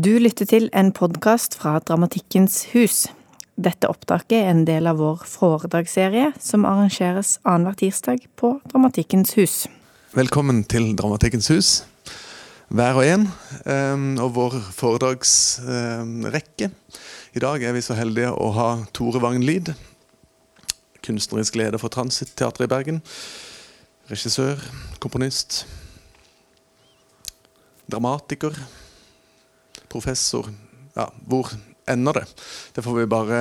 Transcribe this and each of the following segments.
Du lytter til en podkast fra Dramatikkens hus. Dette opptaket er en del av vår foredragsserie som arrangeres annenhver tirsdag på Dramatikkens hus. Velkommen til Dramatikkens hus, hver og en, ehm, og vår foredragsrekke. I dag er vi så heldige å ha Tore Wangen-Lid, kunstnerisk leder for Transitteatret i Bergen. Regissør, komponist, dramatiker, professor Ja, hvor ender det? Det får vi bare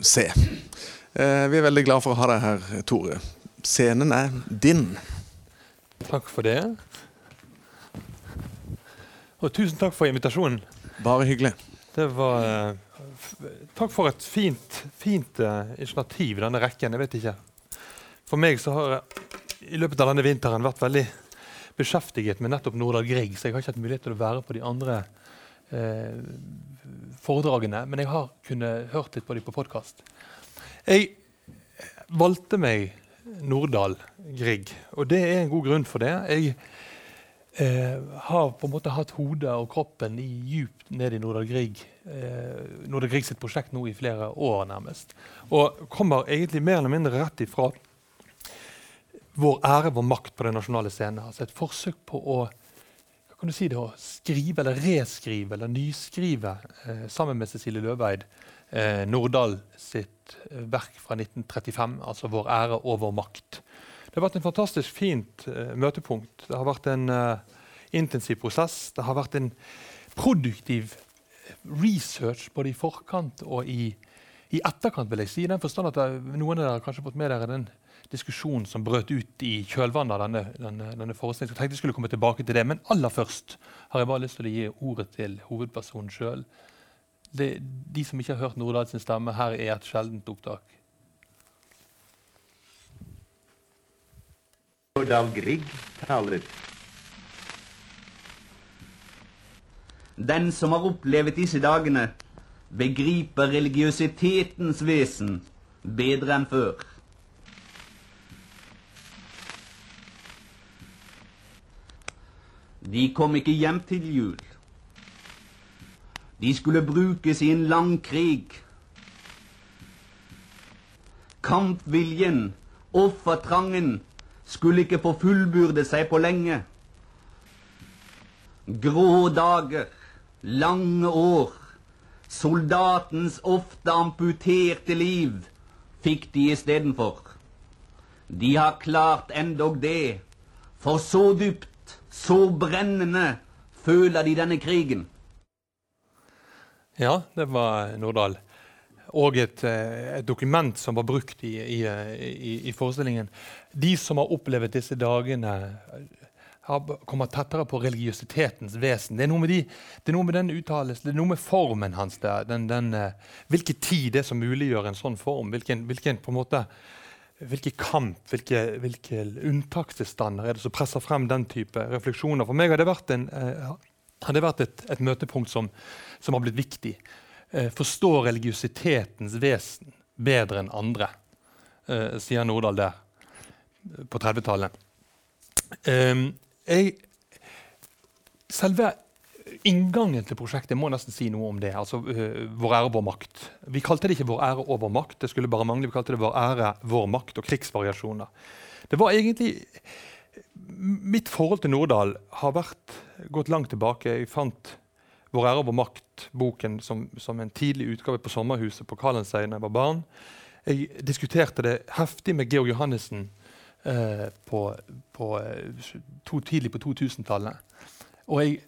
se. Eh, vi er veldig glad for å ha deg her, Tore. Scenen er din. Takk for det. Og tusen takk for invitasjonen. Bare hyggelig. Det var eh, Takk for et fint, fint uh, initiativ, denne rekken. Jeg vet ikke. For meg så har jeg i løpet av denne vinteren vært veldig beskjeftiget med nettopp Nordahl Grieg, så jeg har ikke hatt mulighet til å være på de andre foredragene. Men jeg har kunnet hørt litt på dem på podkast. Jeg valgte meg Nordahl Grieg, og det er en god grunn for det. Jeg eh, har på en måte hatt hodet og kroppen i djupt ned i Nordahl Grieg. Eh, Nordahl Grieg sitt prosjekt nå i flere år, nærmest. Og kommer egentlig mer eller mindre rett ifra vår ære, vår makt på den nasjonale scenen. Altså et forsøk på å kan du si det, å skrive eller reskrive eller nyskrive eh, sammen med Cecilie Løveid eh, Nordahl sitt eh, verk fra 1935, altså 'Vår ære og vår makt'. Det har vært en fantastisk fint eh, møtepunkt. Det har vært en eh, intensiv prosess. Det har vært en produktiv research både i forkant og i, i etterkant, vil jeg si. I den forstand at det, Noen av dere har kanskje fått med dere den diskusjon som brøt ut i kjølvannet av denne, denne, denne forestillingen. Jeg tenkte jeg skulle komme tilbake til det, Men aller først har jeg bare lyst til å gi ordet til hovedpersonen sjøl. De som ikke har hørt Nordahl sin stemme, her er et sjeldent opptak. Nordahl Grieg taler. Den som har opplevd disse dagene, begriper religiøsitetens vesen bedre enn før. De kom ikke hjem til jul. De skulle brukes i en lang krig. Kampviljen, offertrangen, skulle ikke få fullbyrde seg på lenge. Grå dager, lange år, soldatens ofte amputerte liv fikk de istedenfor. De har klart endog det, for så dypt så brennende føler de denne krigen. Ja, det var Nordahl. Og et, eh, et, dokument som var brukt i, i, i, i, forestillingen. De som har opplevd disse dagene, har kommet tettere på religiøsitetens vesen. Det er noe med, de, det er noe med den uttalelsen, det er noe med formen hans. Der, eh, hvilken tid det som muliggjør en sånn form. Hvilken, hvilken på en måte hvilke kamp, hvilke, hvilke unntakstilstander er det som presser frem den type refleksjoner? For meg har det vært, en, eh, har det vært et, et, møtepunkt som, som, har blitt viktig. Eh, forstå religiøsitetens vesen bedre enn andre, eh, sier Nordahl der på 30-tallet. Eh, selve Inngangen til prosjektet må nesten si noe om det. altså uh, Vår ære, vår makt. Vi kalte det ikke Vår ære og vår makt, det skulle bare mangle. Vi kalte det Vår ære, vår makt og krigsvariasjoner. Det var egentlig Mitt forhold til Nordahl har vært gått langt tilbake. Jeg fant Vår ære og vår makt-boken som, som, en tidlig utgave på Sommerhuset på Kalensøy da jeg var barn. Jeg diskuterte det heftig med Georg Johannessen uh, to, tidlig på 2000-tallet. Og jeg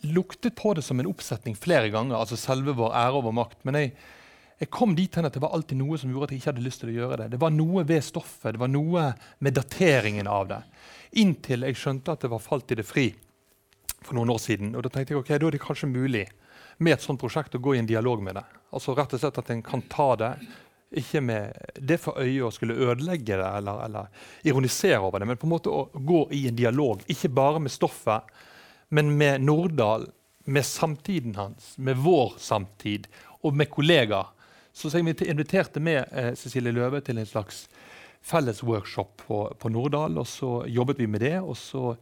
luktet på det som en oppsetning flere ganger. altså selve vår ære og vår makt. Men jeg, jeg kom dit hen at det var alltid noe som gjorde at jeg ikke hadde lyst til å gjøre det. Det var noe ved stoffet, det var noe med dateringen av det. Inntil jeg skjønte at det var falt i det fri for noen år siden. Og da tenkte jeg ok, da er det kanskje mulig med et sånt prosjekt å gå i en dialog med det. Altså rett og slett At en kan ta det, ikke med det for øye å skulle ødelegge det eller, eller ironisere over det, men på en måte å gå i en dialog. Ikke bare med stoffet, men med Nordahl, med samtiden hans, med vår samtid og med kollegaer. Så jeg inviterte med eh, Cecilie Løve til en slags felles workshop på, på Nordahl. og Så jobbet vi med det. Og så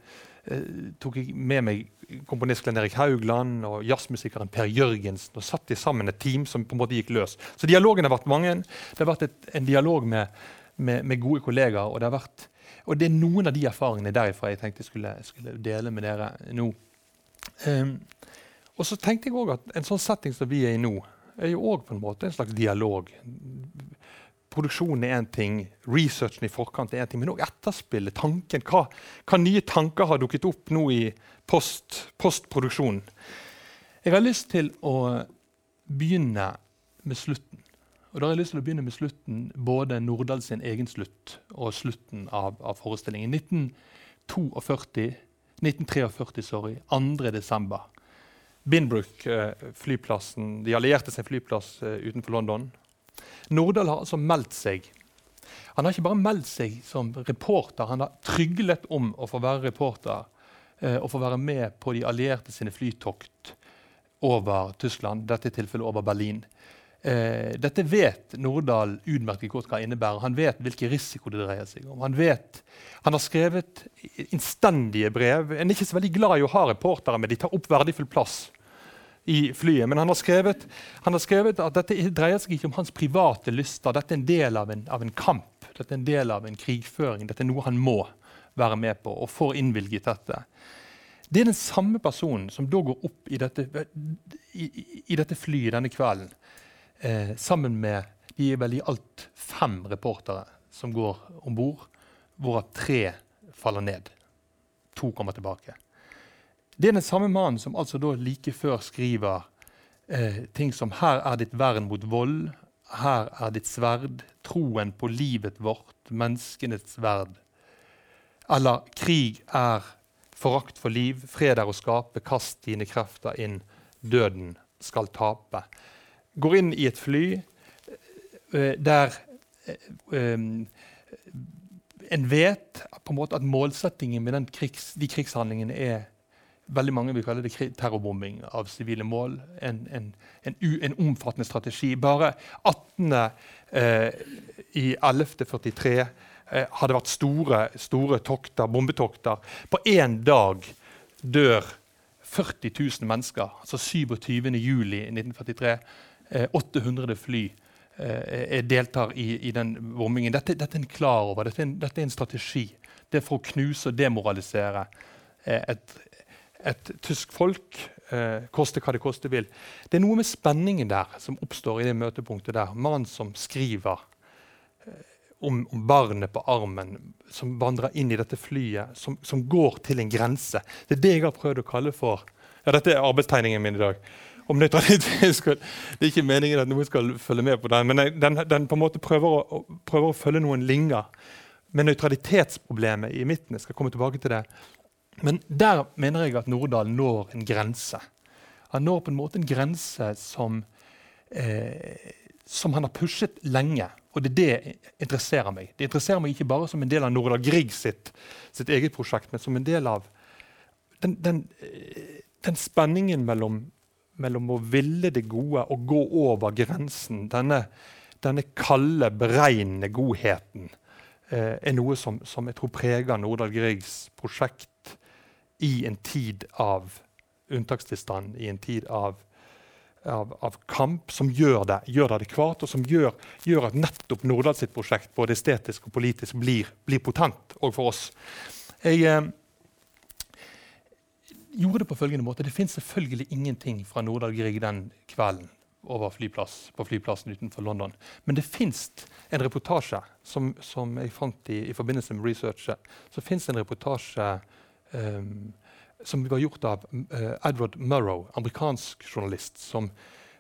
eh, tok jeg med meg komponist Glenn Erik Haugland og jazzmusikeren Per Jørgensen. og satt de sammen et team som på en måte gikk løs. Så dialogen har vært mange. Det har vært et, en dialog med, med, med, gode kollegaer. Og det, har vært, og det, er noen av de erfaringene derifra jeg tenkte jeg skulle, skulle dele med dere nå. Um, og så tenkte jeg også at En sånn setting som vi er i nå, er jo òg en slags dialog produksjonen er én ting, researchen i forkant er én ting, men òg etterspillet, tanken. Hva, hva, nye tanker har dukket opp nå i post, postproduksjonen? Jeg har lyst til å begynne med slutten. Og da har jeg lyst til å begynne med slutten, Både Nordahl sin egen slutt og slutten av, av forestillingen. 1942, 1943, sorry, 2. desember. Binbrook, eh, flyplassen, de allierte sin flyplass eh, utenfor London. Nordahl har altså meldt seg. Han har ikke bare meldt seg som reporter, han har tryglet om å få være reporter eh, og få være med på de allierte sine flytokt over Tyskland, dette tilfellet over Berlin. Eh, dette vet Nordahl utmerket godt hva innebærer. Han vet hvilken risiko det dreier seg om. Han, vet, han har skrevet innstendige brev. En er ikke så veldig glad i å ha reportere, men de tar opp verdifull plass i flyet. Men han har, skrevet, han har, skrevet, at dette dreier seg ikke om hans private lyster. Dette er en del av en, av en, kamp, dette er en del av en krigføring. Dette er noe han må være med på og får innvilget dette. Det er den samme personen som da går opp i dette, i, i dette flyet denne kvelden eh, sammen med de er vel i alt fem reportere som går om bord, hvorav tre faller ned. To kommer tilbake. Det er den samme mannen som altså da like før skriver eh, ting som 'Her er ditt vern mot vold', 'Her er ditt sverd', 'Troen på livet vårt', 'Menneskenes sverd'. Eller 'Krig er forakt for liv, fred er å skape, kast dine krefter inn, døden skal tape'. Går inn i et fly eh, der eh, en vet på en måte at målsettingen med krigs, de krigshandlingene er veldig mange vil kalle det terrorbombing av sivile mål. En, en, en, en, omfattende strategi. Bare 18. Eh, i 1143 eh, har vært store, store tokter, bombetokter. På én dag dør 40 000 mennesker. Altså 27. juli 1943. Eh, 800 fly eh, deltar i, i, den bombingen. Dette, dette, er en klar over. Dette er en, dette er en strategi. Det er for å knuse og demoralisere eh, et, et tysk folk, koste hva det koste vil. Det er noe med spenningen der som oppstår i det møtepunktet der. Mannen som skriver om, om, barnet på armen, som vandrer inn i dette flyet, som, som, går til en grense. Det er det jeg har prøvd å kalle for ja, Dette er arbeidstegningen min i dag. Om nøytralitet Det er ikke meningen at noen skal følge med på den, men den, den på en måte prøver å, prøver å følge noen linjer. Men nøytralitetsproblemet i midten jeg skal komme tilbake til det, men der mener jeg at Nordahl når en grense. Han når på en måte en grense som, eh, som han har pushet lenge. Og det er det interesserer meg. Det interesserer meg ikke bare som en del av Nordahl Grieg sitt, sitt eget prosjekt, men som en del av den, den, eh, den spenningen mellom, mellom, å ville det gode og gå over grensen. Denne, denne kalde, beregnende godheten eh, er noe som, som, jeg tror preger Nordahl Griegs prosjekt i en tid av unntakstilstand, i en tid av, av, av kamp, som gjør det, gjør det adekvat, og som gjør, gjør at nettopp Nordahl sitt prosjekt både estetisk og politisk blir, blir potent òg for oss. Jeg eh, gjorde det på følgende måte. Det fins selvfølgelig ingenting fra Nordahl Grieg den kvelden over flyplass, på flyplassen utenfor London. Men det fins en reportasje som, som jeg fant i, i, forbindelse med researchet. Så fins en reportasje um, som var gjort av uh, Edward Murrow, amerikansk journalist, som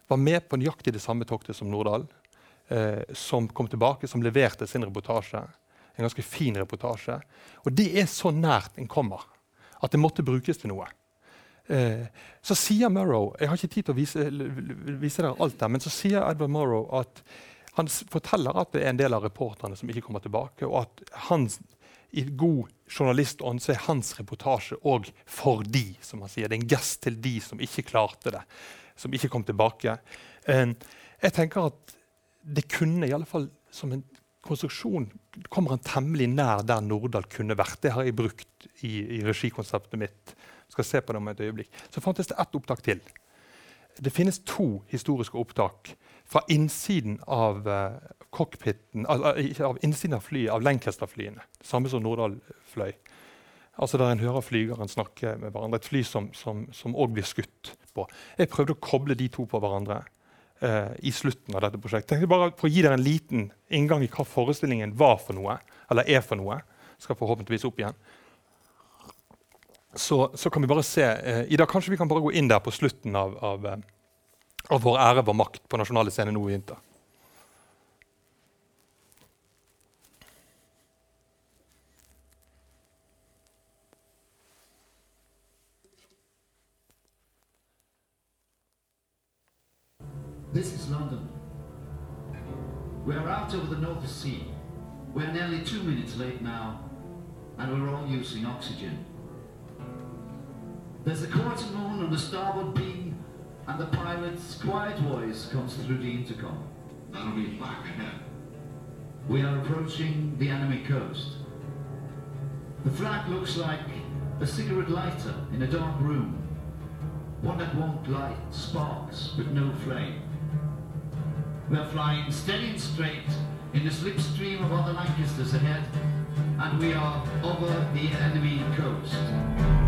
var med på nøyaktig det samme toktet som Nordahl. Uh, som kom tilbake, som leverte sin reportasje. En ganske fin reportasje. Og det er så nært en kommer at det måtte brukes til noe. Uh, så sier Murrow Jeg har ikke tid til å vise, vise dere alt der, men så sier Edward Murrow at han forteller at det er en del av reporterne som ikke kommer tilbake, og at hans i god journalistånd så er hans reportasje òg for de, som han sier. Det er en gest til de som ikke klarte det, som ikke kom tilbake. Jeg tenker at det kunne, i alle fall som en konstruksjon, kommer han temmelig nær der Nordahl kunne vært. Det har jeg brukt i, i regikonseptet mitt skal se på det om et øyeblikk. Så fantes det ett opptak til. Det finnes to historiske opptak fra innsiden av cockpiten, av, innsiden av flyet, av Lancaster-flyene. Samme som Nordahl fløy. Altså Der en hører flygeren snakke med hverandre. Et fly som òg blir skutt på. Jeg prøvde å koble de to på hverandre uh, i slutten av dette prosjektet. Bare For å gi dere en liten inngang i hva forestillingen var for noe, eller er for noe. Skal forhåpentligvis opp igjen. Så, så kan vi bare se eh, Ida, kanskje vi kan bare gå inn der på slutten av, av av vår ære, vår makt, på nasjonale scener nå i vinter. This is London. We are out over the North Sea. We're nearly two minutes late now, and we're all using oxygen. There's a quarter moon on the starboard beam and the pilot's quiet voice comes through the intercom. That'll be back ahead. We are approaching the enemy coast. The flag looks like a cigarette lighter in a dark room. One that won't light sparks with no flame. We are flying steady and straight in the slipstream of other Lancasters ahead, and we are over the enemy coast.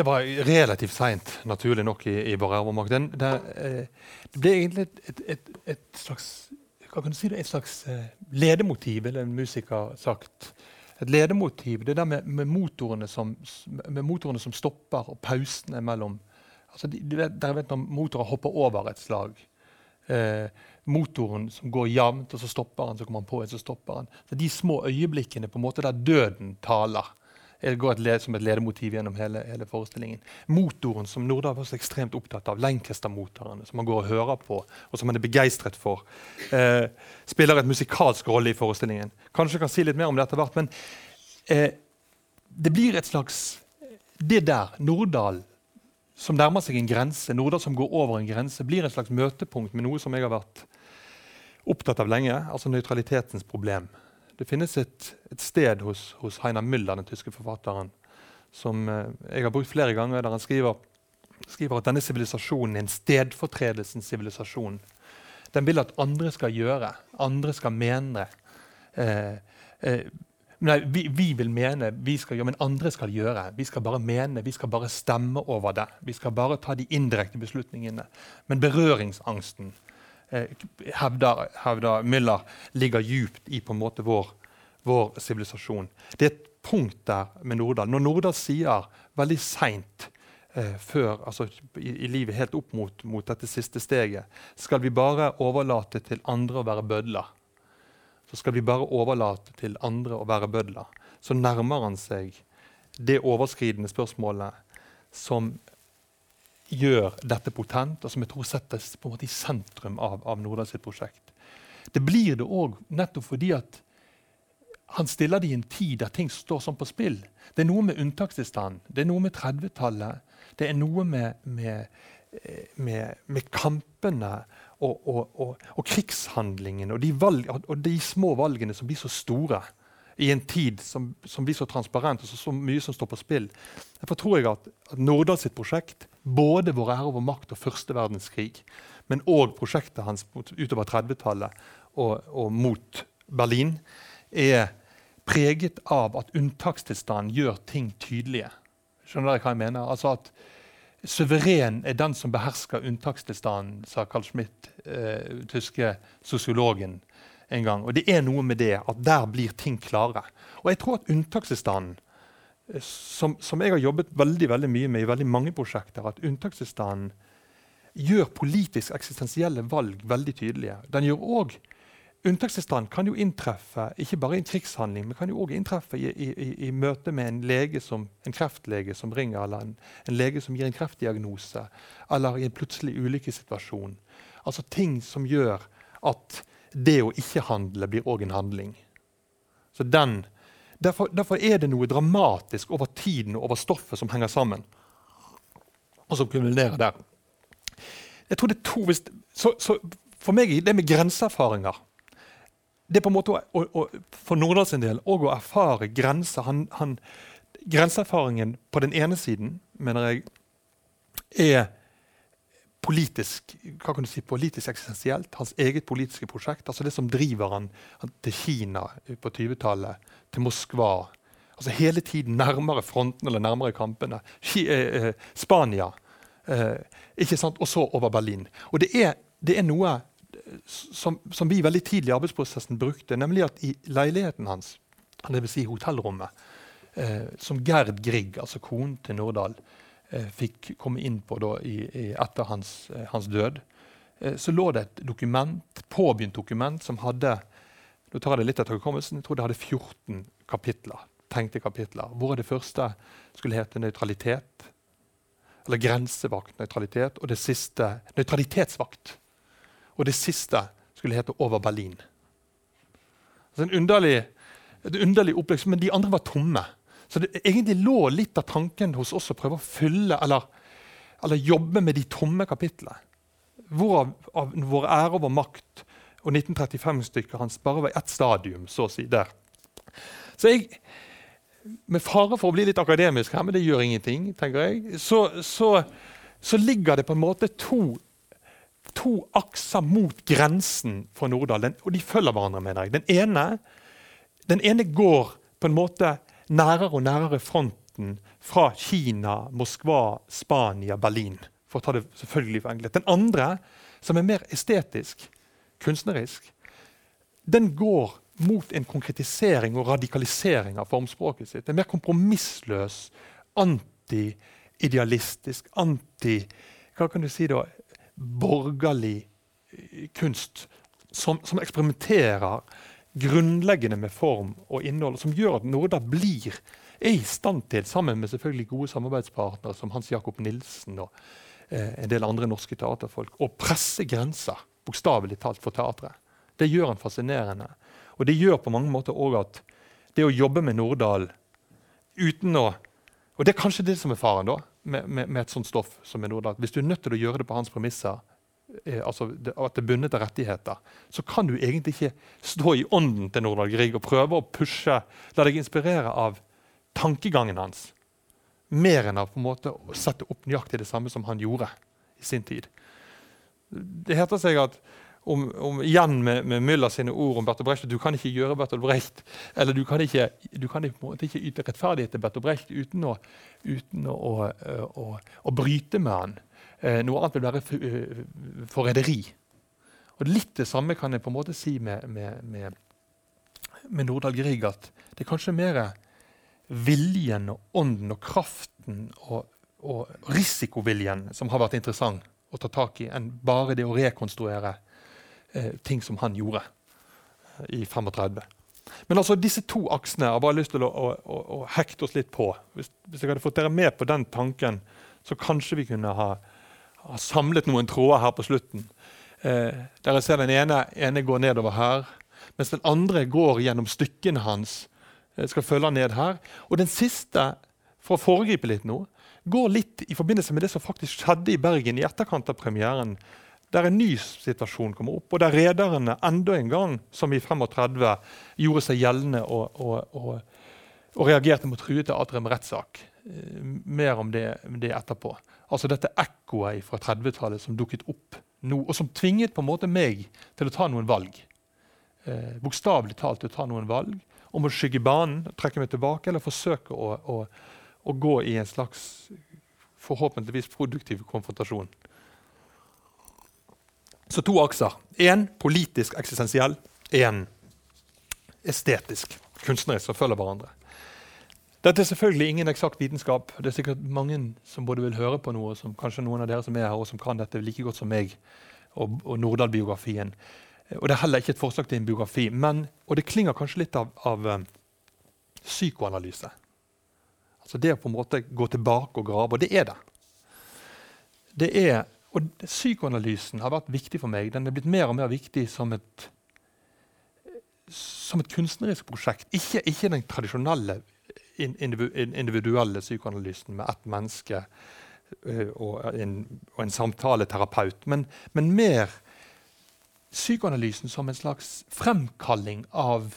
Det var relativt seint, naturlig nok, i, i vår arvemark. Eh, det, ble egentlig et, et, et, et slags hva kan du si det, et slags eh, ledemotiv, eller en musiker sagt. Et ledemotiv, det der med, med, motorene, som, med motorene som stopper, og pausene mellom altså vet, Dere vet når motorer hopper over et slag. Eh, motoren som går jevnt, og så stopper han, så kommer han på et, så stopper han. Så De små øyeblikkene på en måte der døden taler det går et som et ledemotiv gjennom hele, hele, forestillingen. Motoren som Nordahl var så ekstremt opptatt av, Lancaster-motorene, som man går og hører på, og som han er begeistret for, eh, spiller et musikalsk rolle i forestillingen. Kanskje jeg kan si litt mer om det etter hvert, men eh, det blir et slags Det der, Nordahl som nærmer seg en grense, Nordahl som går over en grense, blir et slags møtepunkt med noe som jeg har vært opptatt av lenge, altså nøytralitetens problem. Det finnes et, et sted hos, hos, Heiner Müller, den tyske forfatteren, som eh, jeg har brukt flere ganger, der han skriver, skriver at denne sivilisasjonen er en stedfortredelsens sivilisasjon. Den vil at andre skal gjøre, andre skal mene. Eh, eh, Nei, vi, vi, vil mene, vi skal gjøre, men andre skal gjøre. Vi skal bare mene, vi skal bare stemme over det. Vi skal bare ta de indirekte beslutningene. Men berøringsangsten, hevder, hevder Müller, ligger djupt i på en måte vår sivilisasjon. Det er et punkt der med Nordahl. Når Nordahl sier veldig seint eh, før, altså i, i, livet, helt opp mot, mot, dette siste steget, skal vi bare overlate til andre å være bødler så skal vi bare overlate til andre å være bødler. Så nærmer han seg det overskridende spørsmålet som gjør dette potent, og som jeg tror settes på en måte i sentrum av, av Nordahl sitt prosjekt. Det blir det òg nettopp fordi at han stiller det i en tid der ting står sånn på spill. Det er noe med unntakstilstand, det er noe med 30-tallet, det er noe med, med, eh, med, med kampene og, og, og, og krigshandlingene og de, og de, små valgene som blir så store i en tid som, som blir så transparent og så, så, mye som står på spill. Derfor tror jeg at, at Nordahl sitt prosjekt, både 'Vår ære over makt' og første verdenskrig, men òg prosjektet hans utover 30-tallet og, og, mot Berlin, er preget av at unntakstilstanden gjør ting tydelige. Skjønner dere hva jeg mener? Altså at Suveren er den som behersker unntakstilstanden, sa Carl Schmidt, eh, tyske sosiologen, en gang. Og det er noe med det at der blir ting klare. Og jeg tror at unntakstilstanden, som, som, jeg har jobbet veldig, veldig mye med i veldig mange prosjekter, at unntakstilstanden gjør politisk eksistensielle valg veldig tydelige. Den gjør også Unntakstilstand kan jo inntreffe ikke bare i en krigshandling, men kan jo også inntreffe i, i, i, møte med en lege som, en kreftlege som ringer, eller en, en, lege som gir en kreftdiagnose, eller i en plutselig ulykkessituasjon. Altså ting som gjør at det å ikke handle blir òg en handling. Så den, derfor, derfor, er det noe dramatisk over tiden og over stoffet som henger sammen, og som kumulerer der. Jeg tror det er to, så, så For meg det med grenseerfaringer det er på en måte å, å, for Nordahl sin del òg å erfare grenser. Han, han, grenseerfaringen på den ene siden mener jeg er politisk hva kan du si, politisk eksistensielt. Hans eget politiske prosjekt. altså Det som driver han, til Kina på 20-tallet, til Moskva. altså Hele tiden nærmere fronten eller nærmere kampene. Eh, eh, Spania. Eh, ikke sant? Og så over Berlin. Og det er, det er noe som, som, vi veldig tidlig i arbeidsprosessen brukte, nemlig at i leiligheten hans, dvs. Si hotellrommet, som Gerd Grieg, altså konen til Nordahl, fikk komme inn på da, i, i, etter hans, eh, hans død, eh, så lå det et dokument, påbegynt dokument som hadde nå tar jeg det litt etter hukommelsen, jeg tror det hadde 14 kapitler, tenkte kapitler. Hvor det første skulle hete nøytralitet, eller grensevakt nøytralitet, og det siste nøytralitetsvakt. Og det siste skulle hete Over Berlin. Altså en underlig, et underlig opplegg, Men de andre var tomme. Så det egentlig lå litt av tanken hos oss å prøve å fylle eller, eller jobbe med de tomme kapitlene. Hvorav av vår ære over makt og 1935-stykket hans bare var ett stadium. så å si, der. Så jeg, Med fare for å bli litt akademisk her, men det gjør ingenting, tenker jeg, så, så, så ligger det på en måte to to akser mot grensen for Nordahl, den, og de følger hverandre. mener jeg. Den ene, den ene går på en måte nærere og nærere fronten fra Kina, Moskva, Spania, Berlin. For å ta det selvfølgelig for enkelt. Den andre, som er mer estetisk, kunstnerisk, den går mot en konkretisering og radikalisering av formspråket sitt. En mer kompromissløs, anti-idealistisk, anti hva kan du si da, borgerlig kunst som, som, eksperimenterer grunnleggende med form og innhold, som gjør at Norda blir er i stand til, sammen med selvfølgelig gode samarbeidspartnere som Hans Jakob Nilsen og eh, en del andre norske teaterfolk, å presse grenser, bokstavelig talt, for teatret. Det gjør han fascinerende. Og det gjør på mange måter òg at det å jobbe med Nordahl uten å Og det er kanskje det som er faren, da med, med, med, et sånt stoff som er Nordahl. Hvis du er nødt til å gjøre det på hans premisser, altså det, at det er bundet av rettigheter, så kan du egentlig ikke stå i ånden til Nordahl Grieg og prøve å pushe, la deg inspirere av tankegangen hans. Mer enn av på en måte å sette opp nøyaktig det samme som han gjorde i sin tid. Det heter seg at om, om, igjen med, med Müller sine ord om Bertolt Brecht. Du kan ikke gjøre Bertolt Brecht, eller du kan ikke, du kan ikke yte rettferdighet til Bertolt Brecht uten å, uten å, å, å bryte med han. Eh, noe annet vil være eh, forræderi. Og Litt det samme kan jeg på en måte si med, med, med, med Nordahl Grieg. At det er kanskje mer viljen og ånden og kraften og, og risikoviljen som har vært interessant å ta tak i, enn bare det å rekonstruere eh, ting som han gjorde eh, i 35. Men altså disse to aksene jeg har bare lyst til å, å, å, å hekte oss litt på. Hvis, hvis, jeg hadde fått dere med på den tanken, så kanskje vi kunne ha, ha samlet noen tråder her på slutten. Eh, dere ser Den ene, ene går nedover her, mens den andre går gjennom stykkene hans. Jeg eh, skal følge ned her. Og den siste, for å foregripe litt nå, går litt i forbindelse med det som faktisk skjedde i Bergen i etterkant av premieren. Der en ny situasjon kommer opp, og der rederne enda en gang, som i 35, gjorde seg gjeldende og, og, og, og reagerte mot truet teatret med rettssak. Eh, mer om det, det, etterpå. Altså dette ekkoet fra 30-tallet som dukket opp nå, og som tvinget på en måte meg til å ta noen valg. Eh, Bokstavelig talt til å ta noen valg om å skygge banen, trekke meg tilbake eller forsøke å, å å gå i en slags forhåpentligvis produktiv konfrontasjon. Så to akser. Én politisk eksistensiell, én estetisk, kunstnerisk, som følger hverandre. Dette er selvfølgelig ingen eksakt vitenskap. Det er sikkert mange som både vil høre på noe, som kanskje noen av dere som er her, og som kan dette like godt som meg, og, og Nordahl-biografien. Og Det er heller ikke et forslag til en biografi, men, og det klinger kanskje litt av, av um, psykoanalyse. Altså det å på en måte gå tilbake og grave, og det er det. det er, og Psykoanalysen har vært viktig for meg. Den er blitt mer og mer viktig som et, som et kunstnerisk prosjekt. Ikke, ikke den tradisjonelle individuelle psykoanalysen med ett menneske uh, og, en, og, en, samtaleterapeut, men, men mer psykoanalysen som en slags fremkalling av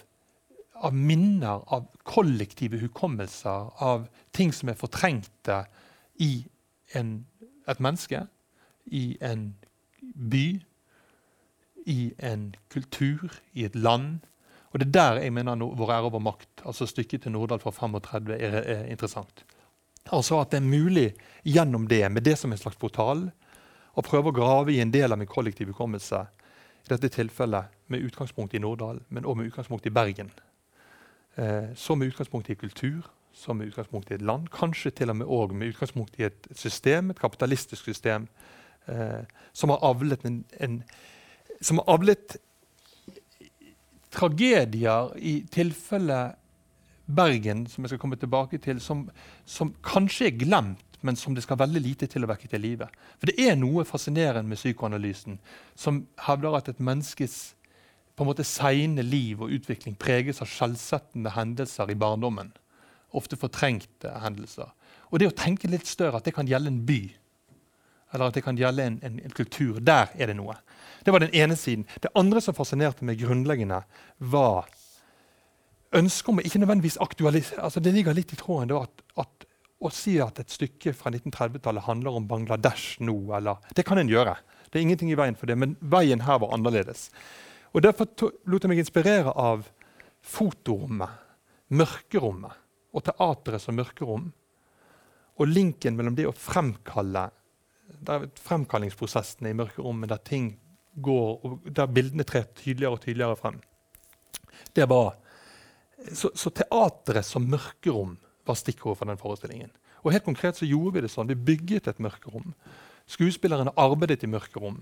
av minner, av kollektive hukommelser, av ting som er fortrengte i en, et menneske, i en by, i en kultur, i et land. Og Det er der jeg mener no, Vår ære over makt, altså stykket til Nordahl fra 35, er, er, interessant. Altså At det er mulig gjennom det, med det som en slags portal, å prøve å grave i en del av min kollektive hukommelse. I dette tilfellet med utgangspunkt i Nordahl, men også med utgangspunkt i Bergen. Eh, så med utgangspunkt i kultur, så med utgangspunkt i et land. Kanskje til og med også med utgangspunkt i et system, et kapitalistisk system, eh, som har avlet en, en, som har avlet tragedier i tilfelle Bergen, som jeg skal komme tilbake til, som, som, kanskje er glemt, men som det skal veldig lite til å vekke til live. For det er noe fascinerende med psykoanalysen som hevder at et menneskes på en måte seine liv og utvikling preges av skjellsettende hendelser i barndommen. Ofte fortrengte hendelser. Og det å tenke litt større, at det kan gjelde en by, eller at det kan gjelde en, en, en kultur, der er det noe. Det var den ene siden. Det andre som fascinerte meg grunnleggende, var ønsket om ikke nødvendigvis aktualisere altså Det ligger litt i tråden da, at, at å si at et stykke fra 1930-tallet handler om Bangladesh nå, eller Det kan en gjøre. Det er ingenting i veien for det, men veien her var annerledes. Og Derfor lot jeg meg inspirere av fotorommet, mørkerommet, og teatret som mørkerom. Og linken mellom det å fremkalle fremkallingsprosessene i mørkerommet, der ting går, og der bildene trer tydeligere og tydeligere frem. Det var, så, så teatret som mørkerom var stikkordet for den forestillingen. Og helt konkret så gjorde vi det sånn. Vi bygget et mørkerom. Skuespillerne arbeidet i mørkerom.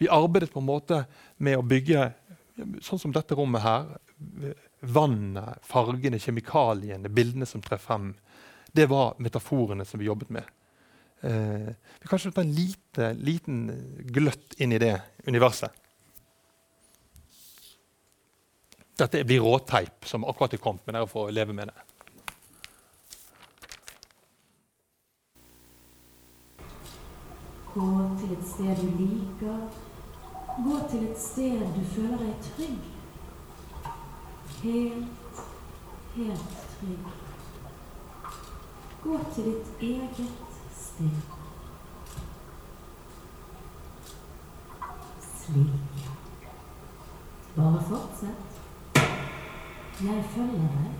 Vi arbeidet på en måte med å bygge sånn som dette rommet her. Vannet, fargene, kjemikaliene, bildene som trer frem. Det var metaforene som vi jobbet med. Eh, vi kan ta en lite, liten gløtt inn i det universet. Dette blir råteip som akkurat er kommet, men dere får leve med det. Gå til et sted du liker Gå til et sted du føler deg trygg. Helt, helt trygg. Gå til ditt eget sted. Slik. Bare fortsett. Jeg følger deg.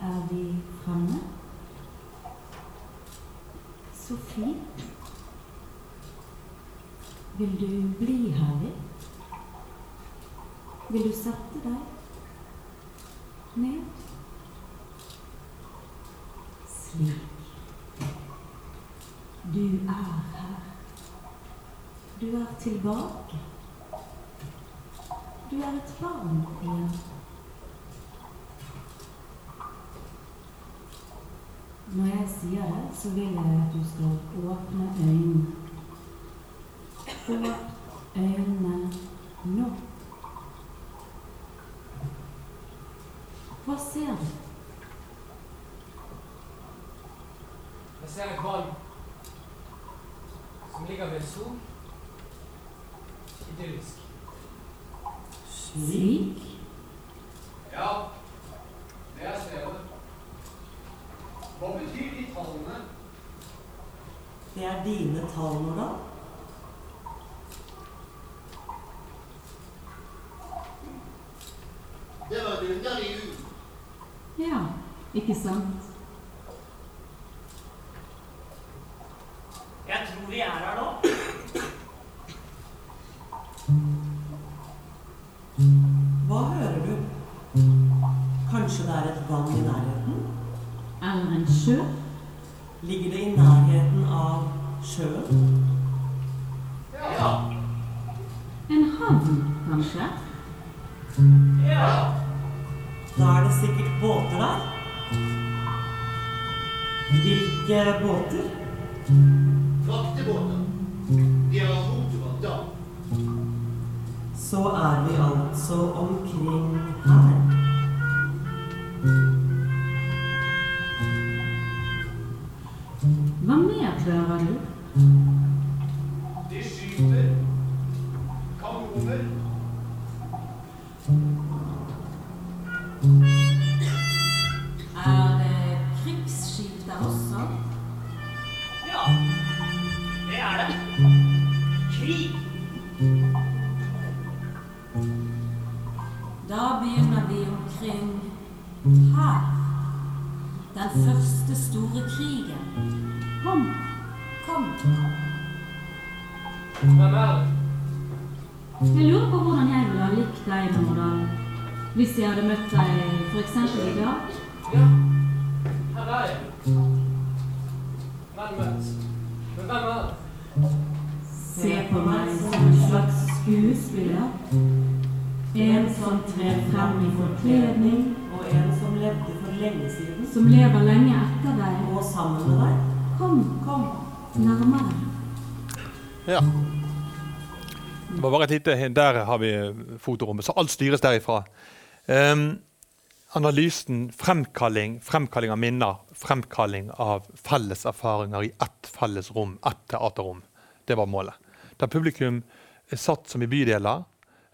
Er vi framme? Så. Vil du bli her litt? Vil du sette deg ned? Slik. Du er her. Du er tilbake. Du er et barn igjen. Når jeg sier det, så vil jeg at du skal åpne øynene. Åpne øynene nå. Hva ser du? Ser et valg som ligger ved sol. Idyllisk. Slik? Ja, det er stedet. Hva betyr de tallene? Det er dine tall, da. Det var et underlig ord. Ja, ikke sant? Jeg vi er her nå. Hva hører du? Kanskje det er et vann i nærheten? Eller en sjø? Ligger det i nærheten av sjøen? Ja. En havn, kanskje? Ja. Da er det sikkert båter der. Hvilke båter? Har vi fotorommet. Så alt styres derifra. Um, analysen, fremkalling, fremkalling av minner, fremkalling av felles erfaringer i ett felles rom, ett teaterrom. Det var målet. Der publikum er satt som i bydeler,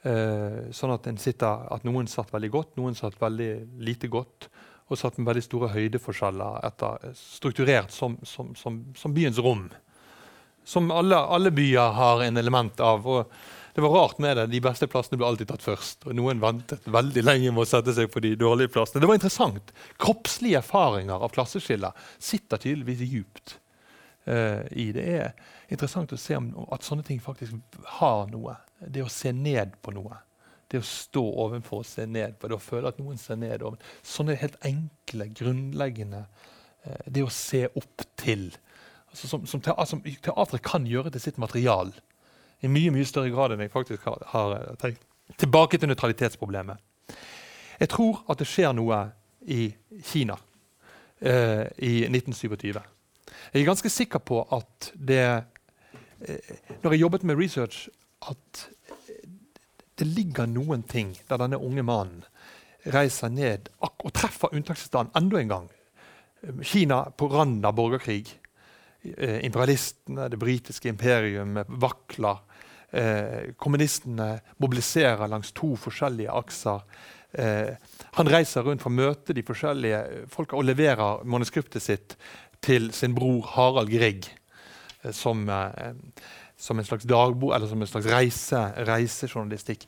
eh, sånn at, sitter, at noen satt veldig godt, noen satt veldig lite godt, og satt med veldig store høydeforskjeller etter, strukturert som, som, som, som byens rom som alle, alle byer har en element av. og det var rart med det. De beste plassene ble alltid tatt først. og Noen ventet veldig lenge med å sette seg på de dårlige plassene. Det var interessant. Kroppslige erfaringer av klasseskiller sitter tydeligvis djupt uh, i. Det er interessant å se om, at sånne ting faktisk har noe. Det å se ned på noe. Det å stå ovenfor og se ned på det, å føle at noen ser ned over. Sånne helt enkle, grunnleggende uh, Det å se opp til altså, som, som, teatret kan gjøre til sitt material. I mye mye større grad enn jeg faktisk har, har eh, tenkt. Tilbake til nøytralitetsproblemet. Jeg tror at det skjer noe i Kina eh, i 1927. Jeg er ganske sikker på at det eh, Når jeg jobbet med research, at det ligger noen ting der denne unge mannen reiser ned og treffer unntakstilstanden enda en gang. Kina på randen av borgerkrig imperialistene, det britiske imperium, vakler. Eh, kommunistene mobiliserer langs to forskjellige akser. Eh, han reiser rundt for å møte de forskjellige folka og leverer manuskriptet sitt til sin bror Harald Grieg, eh, som eh, som en slags dagbok eller som en slags reise, reisejournalistikk.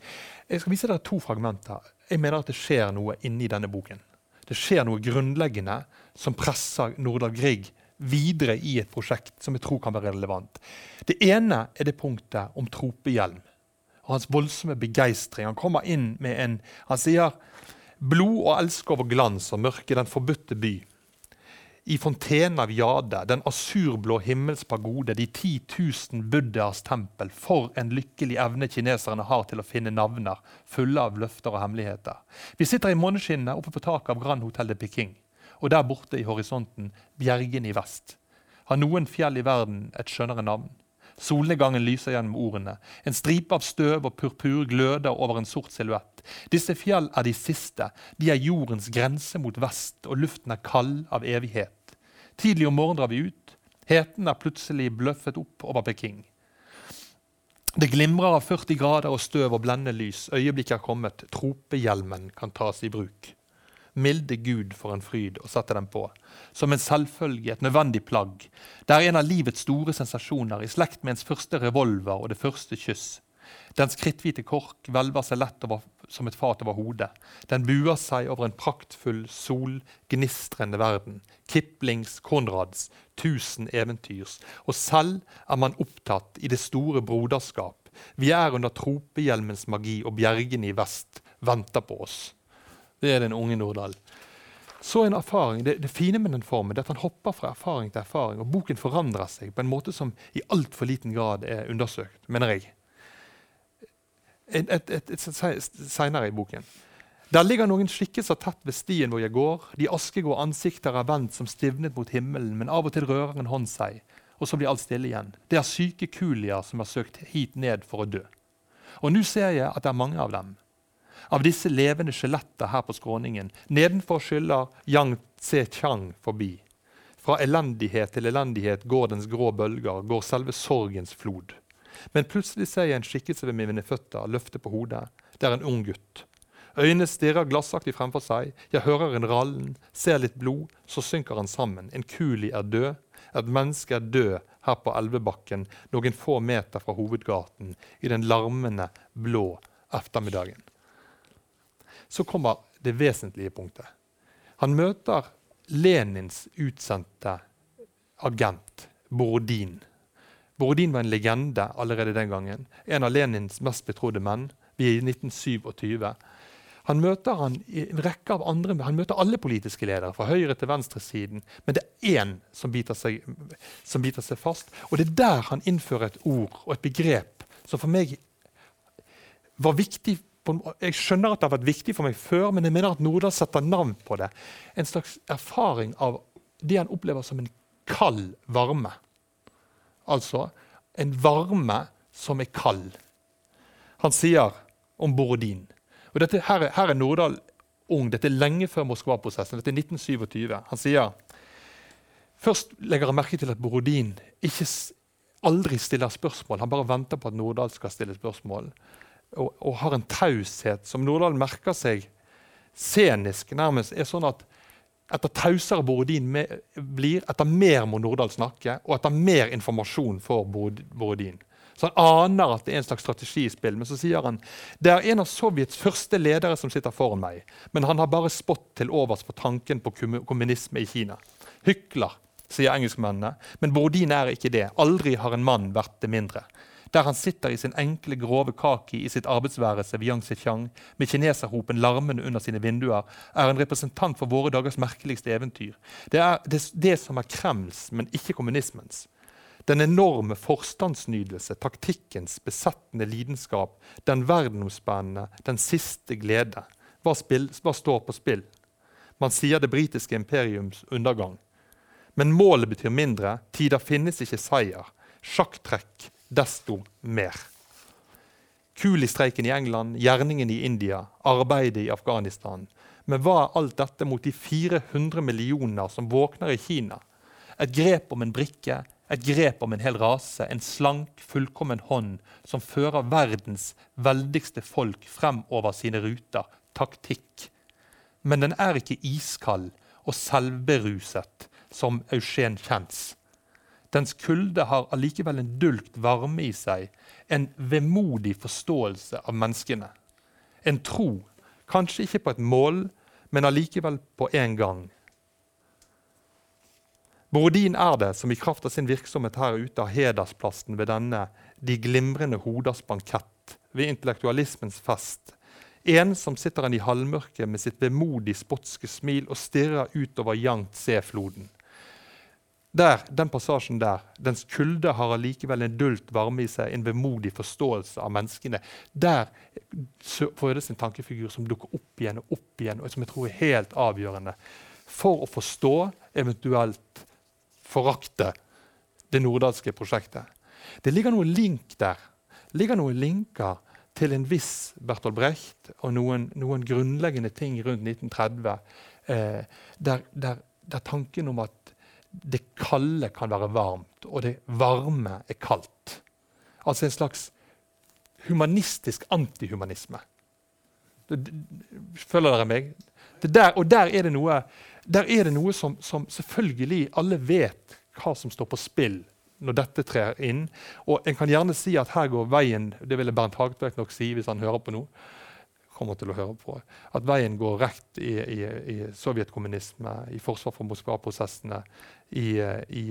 Jeg skal vise dere to fragmenter. Jeg mener at det skjer noe inni denne boken. Det skjer noe grunnleggende som presser Nordahl Grieg videre i et prosjekt som jeg tror kan være relevant. Det ene er det punktet om tropehjelm og hans voldsomme begeistring. Han kommer inn med en Han sier blod og elsk over glans og mørke, den forbudte by i fontenen av Jade, den asurblå himmels pagode, de 10 000 buddhaers tempel, for en lykkelig evne kineserne har til å finne navner fulle av løfter og hemmeligheter. Vi sitter i måneskinnet oppe på taket av Grand Hotel de Peking, og der borte i horisonten bjergene i vest. Har noen fjell i verden et skjønnere navn? Solnedgangen lyser gjennom ordene. En stripe av støv og purpur gløder over en sort silhuett. Disse fjell er de siste. De er jordens grense mot vest, og luften er kald av evighet. Tidlig om morgenen drar vi ut. Heten er plutselig bløffet opp over Peking. Det glimrer av 40 grader og støv og blendende lys. Øyeblikket er kommet. Tropehjelmen kan tas i bruk. Milde Gud for en fryd å sette den på. Som en selvfølge, et nødvendig plagg. Det er en av livets store sensasjoner, i slekt med ens første revolver og det første kyss. Dens kritthvite kork hvelver seg lett over, som et fat over hodet. Den buer seg over en praktfull, solgnistrende verden. Kiplings, Konrads, tusen eventyrs. Og selv er man opptatt i det store broderskap. Vi er under tropehjelmens magi, og bjergene i vest venter på oss. Det er den unge Nordahl. Så en erfaring, det, det, fine med den formen er at han hopper fra erfaring til erfaring. og Boken forandrer seg på en måte som i altfor liten grad er undersøkt, mener jeg et, et, et, et senere i boken. Der ligger noen skikkelser tett ved stien hvor jeg går. De askegå ansikter er vendt som stivnet mot himmelen, men av og til rører en hånd seg, og så blir alt stille igjen. Det er syke kulier som har søkt hit ned for å dø. Og nå ser jeg at det er mange av dem. Av disse levende skjeletter her på skråningen. Nedenfor skyller Yang Tse-Chang forbi. Fra elendighet til elendighet går dens grå bølger, går selve sorgens flod. Men plutselig ser jeg en skikkelse ved mine føtter løfte på hodet. Det er en ung gutt. Øynene stirrer glassaktig fremfor seg. Jeg hører en rallen, ser litt blod. Så synker han sammen. En kuli er død. Et menneske er død her på Elvebakken, noen få meter fra hovedgaten, i den larmende, blå ettermiddagen. Så kommer det vesentlige punktet. Han møter Lenins utsendte agent, Borodin. Borodin var en legende allerede den gangen. En av Lenins mest betrodde menn. Vi er i 1927. Han møter, han, en rekke av andre, han møter alle politiske ledere, fra høyre til venstresiden. Men det er én som biter, seg, som biter seg fast. Og det er der han innfører et ord og et begrep som for meg var viktig jeg skjønner at det har vært viktig for meg før, men jeg mener at Nordahl setter navn på det. En slags erfaring av det han opplever som en kald varme. Altså en varme som er kald. Han sier om Borodin og dette, her, her, er Nordahl ung. Dette er lenge før Moskva-prosessen. Dette er 1927. Han sier Først legger han merke til at Borodin ikke, aldri stiller spørsmål. Han bare venter på at Nordahl skal stille spørsmål. Og, og har en taushet som Nordahl merker seg scenisk nærmest er sånn at etter tausere Borodin blir, etter mer må Nordahl snakke, og etter mer informasjon får Borodin. Så Han aner at det er en slags strategi i spill, men så sier han det er en av Sovjets første ledere som sitter foran meg, men han har bare spott til overs for tanken på kommunisme i Kina. Hykler, sier engelskmennene, men Borodin er ikke det. Aldri har en mann vært det mindre der han sitter i sin enkle, grove kaki i sitt arbeidsværelse ved Yangtze-Kiang, med kineserhopen larmende under sine vinduer, er en representant for våre dagers merkeligste eventyr. Det er det, det som er Kremls, men ikke kommunismens. Den enorme forstandsnydelse, taktikkens besettende lidenskap, den verdenomspennende, den siste glede. Hva, spill, hva står på spill? Man sier det britiske imperiums undergang. Men målet betyr mindre. Tider finnes ikke seier. Sjakktrekk desto mer. Kulistreiken i England, gjerningen i India, arbeidet i Afghanistan. Men hva er alt dette mot de 400 millioner som våkner i Kina? Et grep om en brikke, et grep om en hel rase, en slank, fullkommen hånd som fører verdens veldigste folk fremover sine ruter. Taktikk. Men den er ikke iskald og selvberuset som Eugen Kjens. Dens kulde har allikevel en dulgt varme i seg, en vemodig forståelse av menneskene. En tro, kanskje ikke på et mål, men allikevel på en gang. Borodin er det som i kraft av sin virksomhet her ute har hedersplassen ved denne de glimrende hoders bankett, ved intellektualismens fest. En som sitter igjen i halvmørket med sitt vemodig spotske smil og stirrer utover Yangtze-floden. Der, Den passasjen der, dens kulde har allikevel en dult varme i seg, en vemodig forståelse av menneskene. Der fødes en tankefigur som dukker opp igjen og opp igjen, og som jeg tror er helt avgjørende for å forstå, eventuelt forakte, det nordalske prosjektet. Det ligger noen link der. Det ligger noen linker til en viss Bertolt Brecht og noen, noen grunnleggende ting rundt 1930, eh, der, der, der tanken om at det kalde kan være varmt, og det varme er kaldt. Altså en slags humanistisk antihumanisme. Følger dere meg? Der, og der er det noe, er det noe som, som, selvfølgelig alle vet hva som står på spill når dette trer inn. Og en kan gjerne si at her går veien Det ville Bernt Hagtvedt nok si hvis han hører på nå kommer til å høre på, at veien går rett i, i, i sovjetkommunisme, i forsvar for Moskva-prosessene, i, i,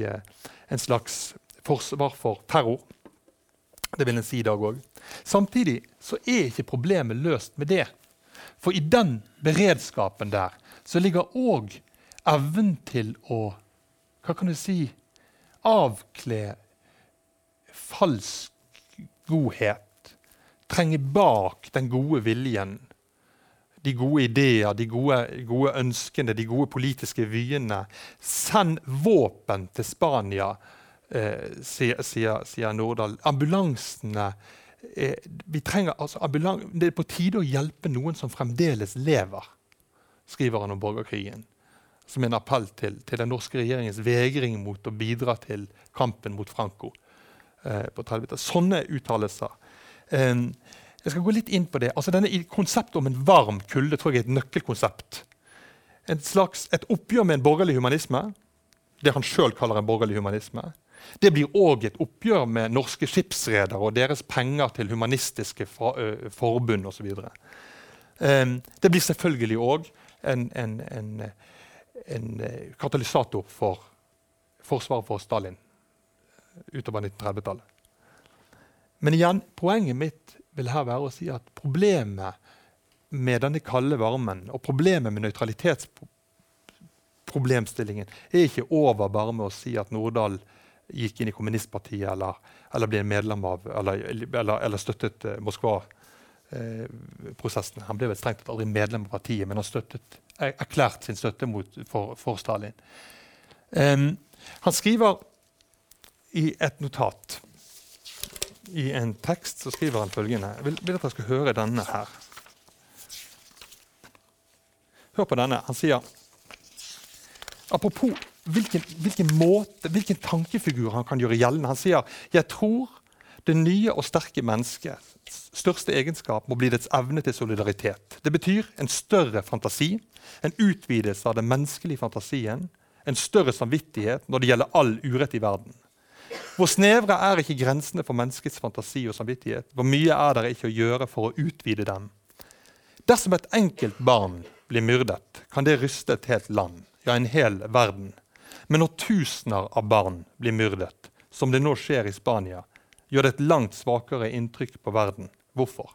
en slags forsvar for terror. Det vil en si i dag òg. Samtidig så er ikke problemet løst med det. For i den beredskapen der så ligger òg evnen til å Hva kan du si Avkle falsk godhet trenge bak den gode viljen, de gode ideer, de gode, gode ønskene, de gode politiske vyene. Send våpen til Spania, eh, sier, sier, sier, Nordahl. Ambulansene eh, vi trenger, altså, ambulan Det er på tide å hjelpe noen som fremdeles lever, skriver han om borgerkrigen. Som en appell til, til den norske regjeringens vegring mot å bidra til kampen mot Franco. Eh, på Sånne uttalelser Um, jeg skal gå litt inn på det. Altså denne Konseptet om en varm kulde tror jeg er et nøkkelkonsept. Et, slags, et oppgjør med en borgerlig humanisme, det han sjøl kaller en borgerlig humanisme. Det blir òg et oppgjør med norske skipsredere og deres penger til humanistiske for, forbund osv. Um, det blir selvfølgelig òg en, en, en, en, katalysator for forsvaret for Stalin utover 1930-tallet. Men igjen, poenget mitt vil her være å si at problemet med denne kalde varmen og problemet med nøytralitetsproblemstillingen er ikke over bare med å si at Nordahl gikk inn i kommunistpartiet eller, eller ble medlem av eller, eller, eller støttet uh, Moskva-prosessen. han ble vel strengt tatt aldri medlem av partiet, men han støttet, erklært sin støtte mot, for, for, Stalin. Um, han skriver i et notat i en tekst så skriver han følgende. Jeg vil, vil at dere skal høre denne her. Hør på denne. Han sier Apropos hvilken, hvilken, måte, hvilken tankefigur han kan gjøre gjeldende. Han sier jeg tror det nye og sterke menneskets største egenskap må bli dets evne til solidaritet. Det betyr en større fantasi, en utvidelse av den menneskelige fantasien, en større samvittighet når det gjelder all urett i verden. Hvor snevre er ikke grensene for menneskets fantasi og samvittighet? Hvor mye er det ikke å gjøre for å utvide dem? Dersom et enkelt barn blir myrdet, kan det ryste et helt land, ja, en hel verden. Men når tusener av barn blir myrdet, som det nå skjer i Spania, gjør det et langt svakere inntrykk på verden. Hvorfor?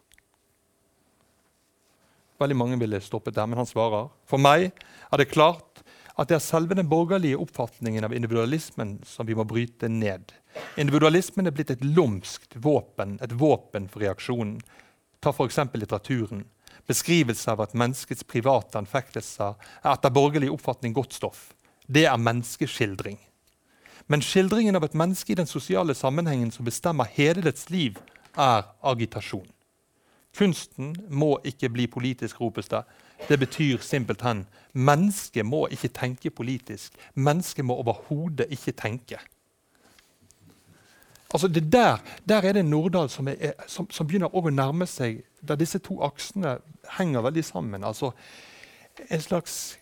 Veldig mange ville stoppet der, men han svarer. For meg er det klart at det er selve den borgerlige oppfatningen av individualismen som vi må bryte ned. Individualismen er blitt et lumskt våpen, et våpen for reaksjonen. Ta f.eks. litteraturen. Beskrivelse av at menneskets private anfektelser er etter borgerlig oppfatning godt stoff. Det er menneskeskildring. Men skildringen av et menneske i den sosiale sammenhengen som bestemmer hele dets liv, er agitasjon. Kunsten må ikke bli politisk, ropes det. Det betyr simpelthen mennesket må ikke tenke politisk. Mennesket må overhodet ikke tenke. Altså der, der, er det Nordahl som, er, som, som begynner å nærme seg Der disse to aksene henger veldig sammen. Altså en slags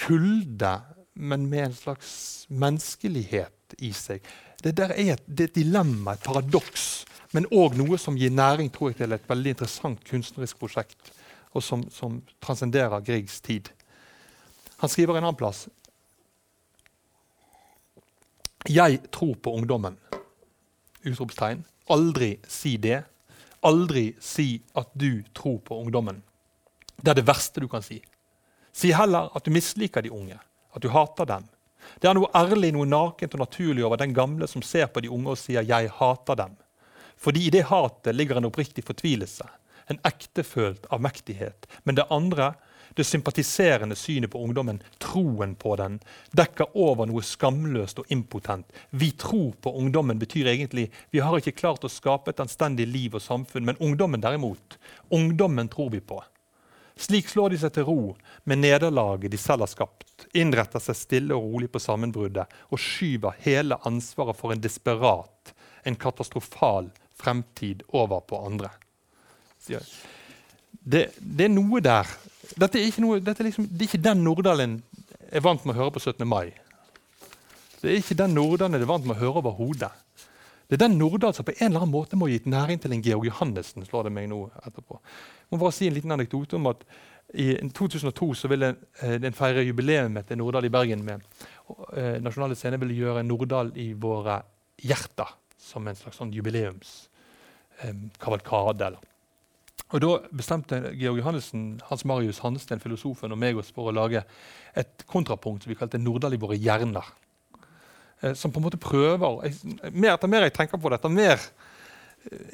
kulde, men med en slags menneskelighet i seg. Det der er et, det er et dilemma, et paradoks, men òg noe som gir næring tror jeg, til et veldig interessant kunstnerisk prosjekt, og som, som transcenderer Griegs tid. Han skriver en annen plass Jeg tror på ungdommen. Utropstegn. Aldri si det. Aldri si at du tror på ungdommen. Det er det verste du kan si. Si heller at du misliker de unge, at du hater dem. Det er noe ærlig, noe nakent og naturlig over den gamle som ser på de unge og sier 'jeg hater dem'. Fordi i det hatet ligger en oppriktig fortvilelse, en ektefølt avmektighet. Men det andre, det sympatiserende synet på ungdommen, troen på den, dekker over noe skamløst og impotent. Vi tror på ungdommen betyr egentlig vi har ikke klart å skape et anstendig liv og samfunn, men ungdommen derimot, ungdommen tror vi på. Slik slår de seg til ro med nederlaget de selv har skapt, innretter seg stille og rolig på sammenbruddet og skyver hele ansvaret for en desperat, en katastrofal fremtid over på andre. Det, det er noe der. Dette er ikke, noe, dette er liksom, det er ikke den Nordahl er vant med å høre på 17. mai. Det er ikke den Nordahl er vant med å høre over hodet. Det er den Nordahl som på en eller annen måte må ha gitt næring til en Georg Johannessen. slår det meg nå etterpå. Jeg må bare si en liten anekdote om at I 2002 så ville eh, en feire jubileet til Nordahl i Bergen. med eh, Nasjonale Scener ville gjøre Nordahl i våre hjerter som en slags sånn jubileumskavalkade. Eh, og Da bestemte Georg Johannessen, Hans Marius Hansten, filosofen, og meg oss for å lage et kontrapunkt som vi kalte 'Nordahl i våre hjerner'. Eh, som på en måte prøver jeg, mer, Etter mer jeg tenker på dette, mer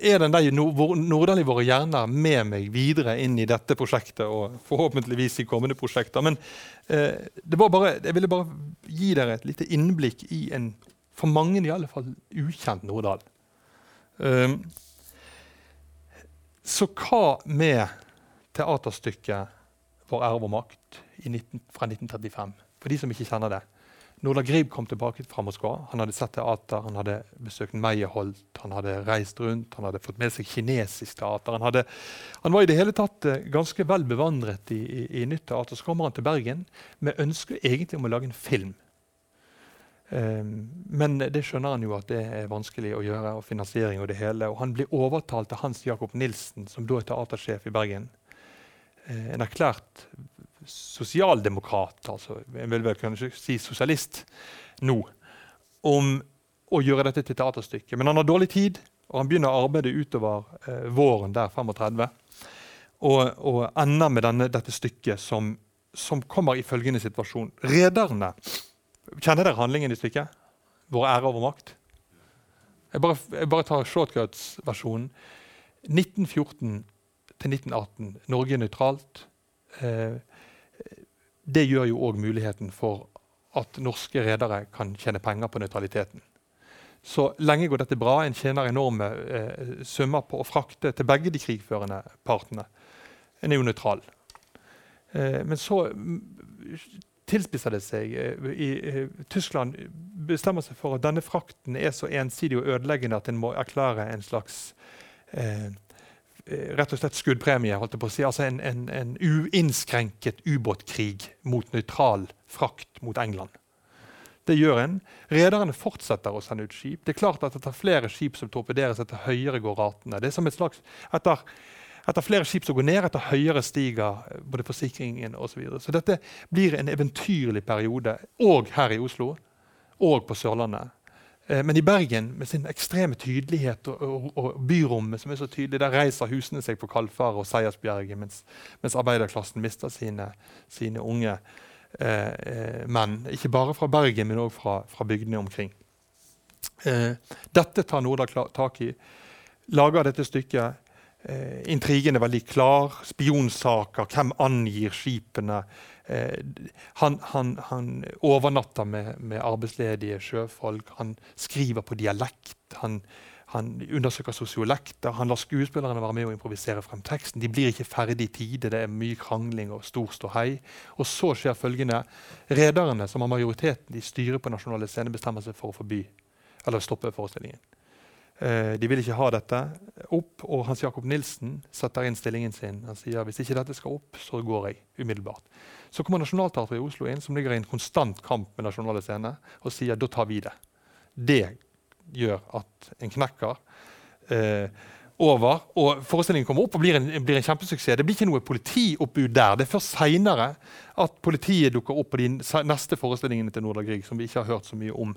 er den der Nordahl i våre hjerner med meg videre inn i dette prosjektet og forhåpentligvis i kommende prosjekter. Men eh, bare, jeg ville bare gi dere et lite innblikk i en for mange i alle fall ukjent Nordahl. Um, så hva med teaterstykket 'Vår ære og makt' 19, fra 1935? For de som ikke kjenner det. Nordahl Grib kom tilbake fra Moskva. Han hadde sett teater, han hadde besøkt Meyerholt, han hadde reist rundt, han hadde fått med seg kinesisk teater. Han, hadde, han var i det hele tatt eh, ganske vel bevandret i, i, i, nytt teater. Så kommer han til Bergen med ønske egentlig om å lage en film. Um, men det skjønner han jo at det er vanskelig å gjøre, og finansiering og det hele. Og han blir overtalt av Hans Jakob Nilsen, som da er teatersjef i Bergen. Uh, en erklært sosialdemokrat, altså jeg vil vel kanskje si sosialist, nå, om å gjøre dette til teaterstykke. Men han har dårlig tid, og han begynner å arbeide utover eh, våren der 35. Og, og ender med denne, dette stykket som, som kommer i følgende situasjon. Rederne Kjenner dere handlingen i stykket? Vår ære over makt? Jeg bare, jeg bare tar shortcuts-versjonen. 1914 til 1918. Norge er nøytralt. Eh, det gjør jo òg muligheten for at norske redere kan tjene penger på nøytraliteten. Så lenge går dette bra. En tjener enorme eh, summer på å frakte til begge de krigførende partene. En er jo nøytral. Eh, men så tilspisser det seg. Eh, I, I, Tyskland bestemmer seg for at denne frakten er så ensidig og ødeleggende at en må erklære en slags eh, eh, rett og slett skuddpremie. holdt jeg på å si, altså En, en, en uinnskrenket ubåtkrig mot nøytral frakt mot England. Det gjør en. Rederne fortsetter å sende ut skip. Det er klart at Etter flere skip som torpederes, etter høyere går ratene. Det er som et slags, etter etter flere skip som går ned, etter høyere stiger eh, både forsikringen osv. Så, videre. så dette blir en eventyrlig periode, òg her i Oslo og på Sørlandet. Eh, men i Bergen, med sin ekstreme tydelighet og, og, og, byrommet som er så tydelig, der reiser husene seg på Kalfaret og Seiersbjerget, mens, mens, arbeiderklassen mister sine, sine unge eh, eh, menn. Ikke bare fra Bergen, men òg fra, fra, bygdene omkring. Eh, dette tar Norda tak i. Lager dette stykket Eh, intrigen er veldig klar. Spionsaker. Hvem angir skipene? Eh, han, han, han, overnatter med, med, arbeidsledige sjøfolk. Han skriver på dialekt. Han, han undersøker sosiolekter. Han lar skuespillerne være med og improvisere frem teksten. De blir ikke ferdig i tide. Det er mye krangling og stor ståhei. Og så skjer følgende. Rederne, som har majoriteten i styret på Nasjonale Scene, bestemmer seg for å forby eller stoppe forestillingen. Eh, de vil ikke ha dette opp, og Hans Jakob Nilsen setter inn stillingen sin. Han sier hvis ikke dette skal opp, så går jeg umiddelbart. Så kommer Nationaltheatret i Oslo inn, som ligger i en konstant kamp med Nasjonale Scener, og sier da tar vi det. Det gjør at en knekker eh, over, og forestillingen kommer opp og blir en, blir en kjempesuksess. Det blir ikke noe politioppbud der. Det er først seinere at politiet dukker opp på de neste forestillingene til Nordahl Grieg, som vi ikke har hørt så mye om,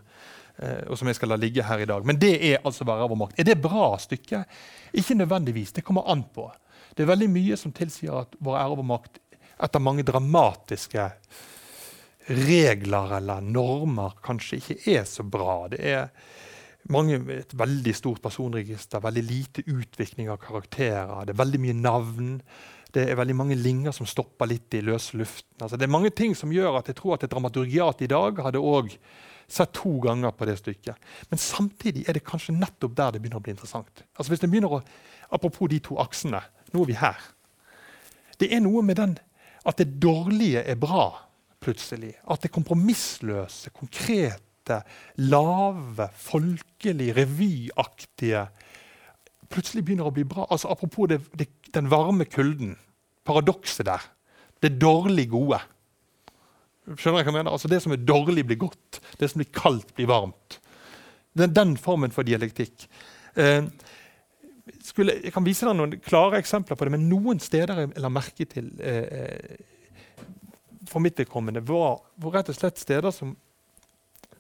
og som jeg skal la ligge her i dag. Men det er altså Være over makt. Er det bra stykke? Ikke nødvendigvis. Det kommer an på. Det er veldig mye som tilsier at Vår ære over makt etter mange dramatiske regler eller normer kanskje ikke er så bra. Det er mange, et veldig stort personregister, veldig lite utvikling av karakterer. Det er veldig mye navn. Det er veldig mange linger som stopper litt i løse luften. Altså, det er mange ting som gjør at jeg tror at et dramaturgiat i dag hadde også sett to ganger på det stykket. Men samtidig er det kanskje nettopp der det begynner å bli interessant. Altså hvis det begynner å, Apropos de to aksene. Nå er vi her. Det er noe med den at det dårlige er bra, plutselig. At det kompromissløse, konkrete, lave, folkelig, revyaktige plutselig begynner å bli bra. Altså Apropos det, det, den varme kulden. Paradokset der. Det dårlig gode. Skjønner jeg hva jeg mener? Altså Det som er dårlig, blir godt. Det som blir kaldt, blir varmt. Den, den formen for dialektikk. Eh, skulle, jeg kan vise deg noen klare eksempler på det, men noen steder jeg la merke til eh, for mitt vedkommende, var, var rett og slett steder som,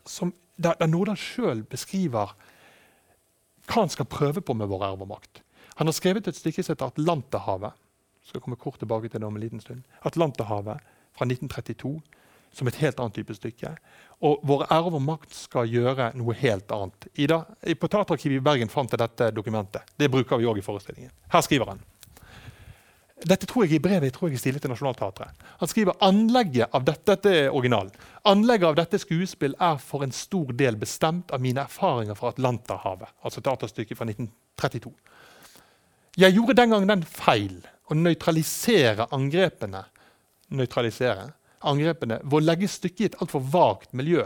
som der, der Nordahl sjøl beskriver hva han skal prøve på med vår erv og makt. Han har skrevet et stykke som heter 'Atlanterhavet'. skal komme kort tilbake til det om en liten stund. 'Atlanterhavet' fra 1932 som et helt annet type stykke. Og Vår ære og makt skal gjøre noe helt annet. Ida, på Teaterarkivet i Bergen fant jeg dette dokumentet. Det bruker vi òg i forestillingen. Her skriver han. Dette tror jeg i brevet jeg tror jeg er til Nationaltheatret. Han skriver anlegget av dette, dette er originalen. Anlegget av dette skuespill er for en stor del bestemt av mine erfaringer fra Atlanterhavet. Altså teaterstykket fra 1932. Jeg gjorde den gang den feil å nøytralisere angrepene nøytralisere angrepene ved å legge stykket i et altfor vagt miljø.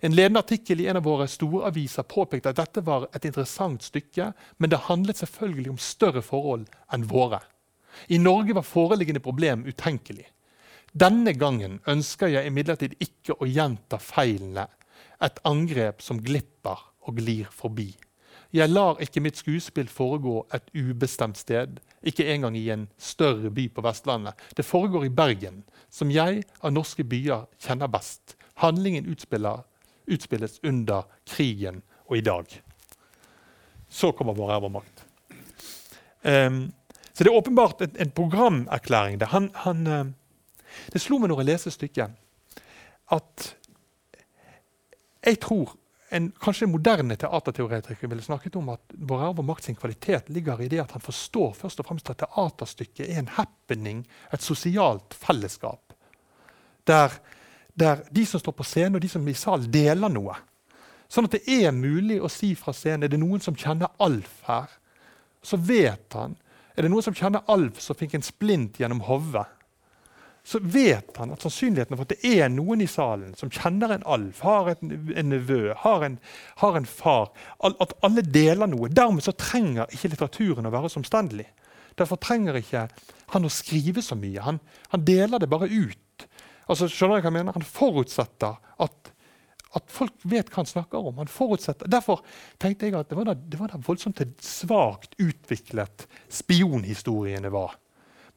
En ledende artikkel i en av våre store aviser påpekte at dette var et interessant stykke, men det handlet selvfølgelig om større forhold enn våre. I Norge var foreliggende problem utenkelig. Denne gangen ønsker jeg imidlertid ikke å gjenta feilene, et angrep som glipper og glir forbi. Jeg lar ikke mitt skuespill foregå et ubestemt sted, ikke engang i en større by på Vestlandet. Det foregår i Bergen, som jeg av norske byer kjenner best. Handlingen utspilles under krigen og i dag. Så kommer vår ervermakt. Um, så det er åpenbart en, en programerklæring. Det. Han, han, uh, det slo meg når jeg leste stykket, at jeg tror en, kanskje moderne teaterteoretiker ville snakket om at og makt sin kvalitet ligger i det at han forstår først og fremst at teaterstykket er en happening, et sosialt fellesskap. Der, der de som står på scenen og de som er i salen, deler noe. Sånn at det er mulig å si fra scenen er det noen som kjenner Alf her. Så vet han. Er det noen som kjenner Alf som fikk en splint gjennom hodet? Så vet han at sannsynligheten for at det er noen i salen som kjenner en alv, har en, en nevø, har en, har en far At alle deler noe. Dermed så trenger ikke litteraturen å være så omstendelig. Derfor trenger ikke han å skrive så mye. Han, han deler det bare ut. Altså, skjønner jeg hva jeg mener? Han forutsetter at, at folk vet hva han snakker om. Han. Derfor tenkte jeg at det var da, det var da voldsomt svakt utviklet spionhistoriene var.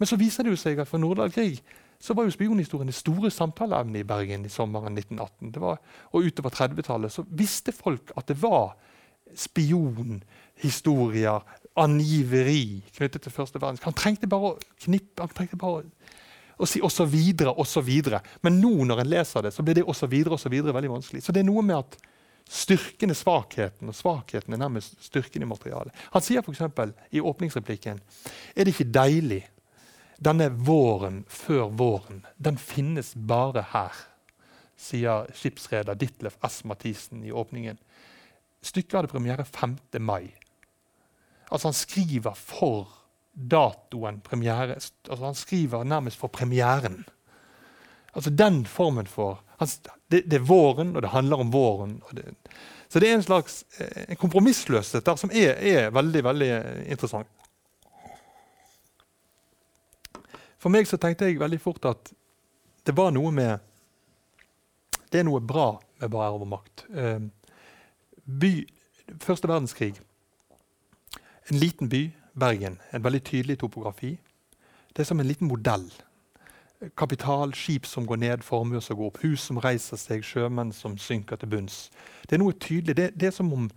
Men så viser det jo seg at for Nordahl Grieg så var jo spionhistorien det store samtaleemnet i Bergen i sommeren 1918. Var, og utover 30-tallet så visste folk at det var spionhistorier, angiveri knyttet til første verdenskrig. Han trengte bare å knippe, han trengte bare å, si så videre. Men nå når en leser det, så blir det og så videre, og så videre veldig vanskelig. Så det er noe med at styrken er svakheten, og svakheten er nærmest styrken i materialet. Han sier f.eks. i åpningsreplikken Er det ikke deilig denne våren før våren, den finnes bare her, sier skipsreder Ditlef S. Mathisen i åpningen. Stykket hadde premiere 5. mai. Altså Han skriver for datoen premiere. Altså Han skriver nærmest for premieren. Altså Den formen for det, det, er våren, og det handler om våren. Det, så det er en slags eh, en kompromissløshet der som er, er veldig, veldig interessant. For meg så tenkte jeg veldig fort at det var noe med Det er noe bra med bare ære over makt. Eh, by, Første verdenskrig. En liten by, Bergen. En veldig tydelig topografi. Det er som en liten modell. Kapital, skip som går ned, formuer som går opp, hus som reiser seg, sjømenn som synker til bunns. Det er noe tydelig. Det, det er som om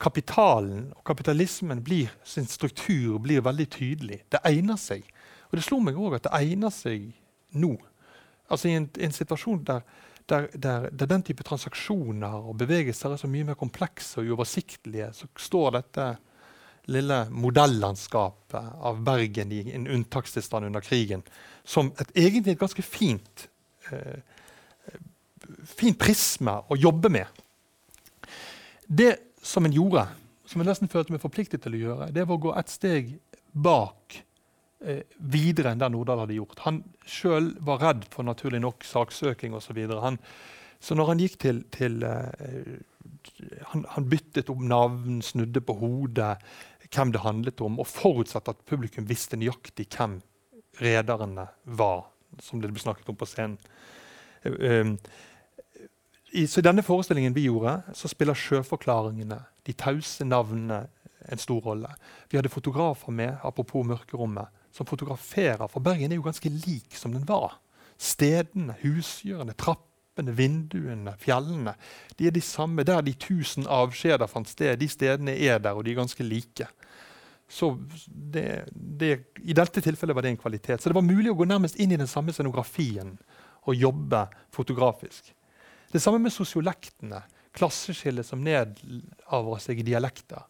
kapitalen og kapitalismen blir, sin struktur blir veldig tydelig. Det egner seg. Og det slo meg òg at det egner seg nå. Altså I en, en situasjon der, der, der, der, den type transaksjoner og bevegelser er så mye mer komplekse og uoversiktlige, så står dette lille modellandskapet av Bergen i en unntakstilstand under krigen som et, egentlig et ganske fint, eh, fint prisme å jobbe med. Det som en gjorde, som jeg nesten følte meg forpliktet til å gjøre, det var å gå et steg bak videre enn det Nordahl hadde gjort. Han sjøl var redd for naturlig nok saksøking osv. Så, så når han gikk til, til eh, han, han, byttet om navn, snudde på hodet hvem det handlet om, og forutsatte at publikum visste nøyaktig hvem rederne var, som det ble snakket om på scenen. Um, i, så I denne forestillingen vi gjorde, så spiller sjøforklaringene, de tause navnene, en stor rolle. Vi hadde fotografer med, apropos mørkerommet, som fotograferer. For Bergen er jo ganske lik som den var. Stedene, husdyrene, trappene, vinduene, fjellene. De er de samme. Der de tusen avskjeder fant sted, de stedene er der, og de er ganske like. Så det, det, I dette tilfellet var det en kvalitet. Så det var mulig å gå nærmest inn i den samme scenografien og jobbe fotografisk. Det samme med sosiolektene. Klasseskillet som nedarver seg i dialekter.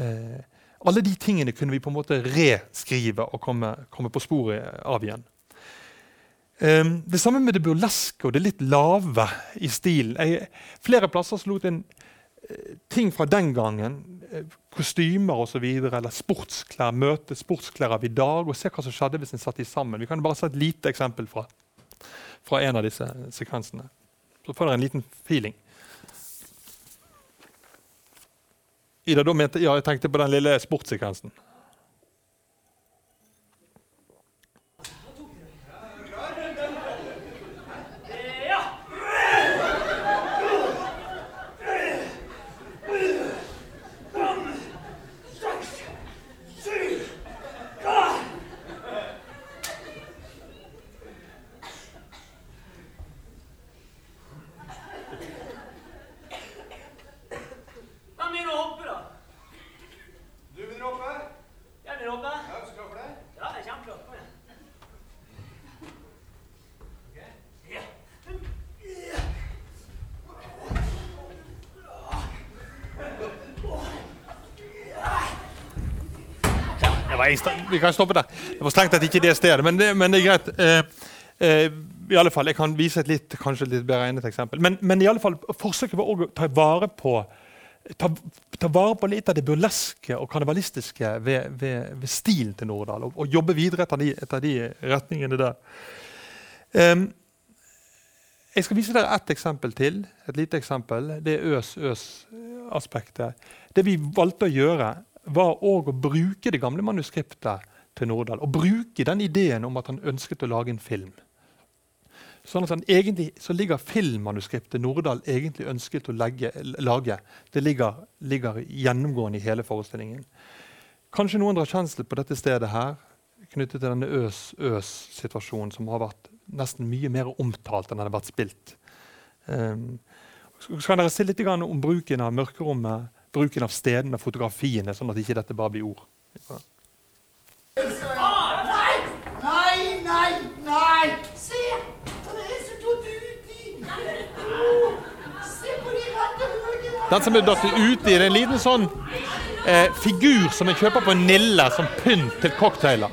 Eh, alle de tingene kunne vi på en måte reskrive og komme, komme på sporet av igjen. Um, det samme med det burleske og det litt lave i stilen. Jeg, flere plasser lot en uh, ting fra den gangen, uh, kostymer osv., eller sportsklær, møte sportsklær av i dag og se hva som skjedde hvis en satt de sammen. Vi kan bare se et lite eksempel fra, fra en av disse sekvensene. Så får dere en liten feeling. Ida, da mente, ja, jeg tenkte på den lille sportssekvensen. Vi kan stoppe der. Det var strengt tatt ikke det stedet, men det, men det er greit. Eh, eh, i alle fall, Jeg kan vise et litt, kanskje litt beregnet eksempel. Men, men i alle fall, forsøket var å ta vare på ta, ta, vare på litt av det burleske og karnevalistiske ved, ved, ved stilen til Nordahl. Og, og, jobbe videre etter de, etter de retningene der. Um, jeg skal vise dere ett eksempel til. Et lite eksempel. Det er øs-øs-aspektet. Det vi valgte å gjøre, var òg å bruke det gamle manuskriptet til Nordahl. Og bruke den ideen om at han ønsket å lage en film. Sånn at han egentlig, så ligger filmmanuskriptet Nordahl egentlig ønsket å legge, lage, det ligger, ligger, gjennomgående i hele forestillingen. Kanskje noen drar kjensel på dette stedet her, knyttet til denne øs-øs-situasjonen, som har vært nesten mye mer omtalt enn den har vært spilt. Um, så kan dere si litt om bruken av mørkerommet bruken av stedene og fotografiene, sånn at ikke dette bare blir ord. Ja. nei! Nei, nei, nei! Se! Er! Den som er datt uti, det er en liten sånn eh, figur som en kjøper på Nille som pynt til cocktailer.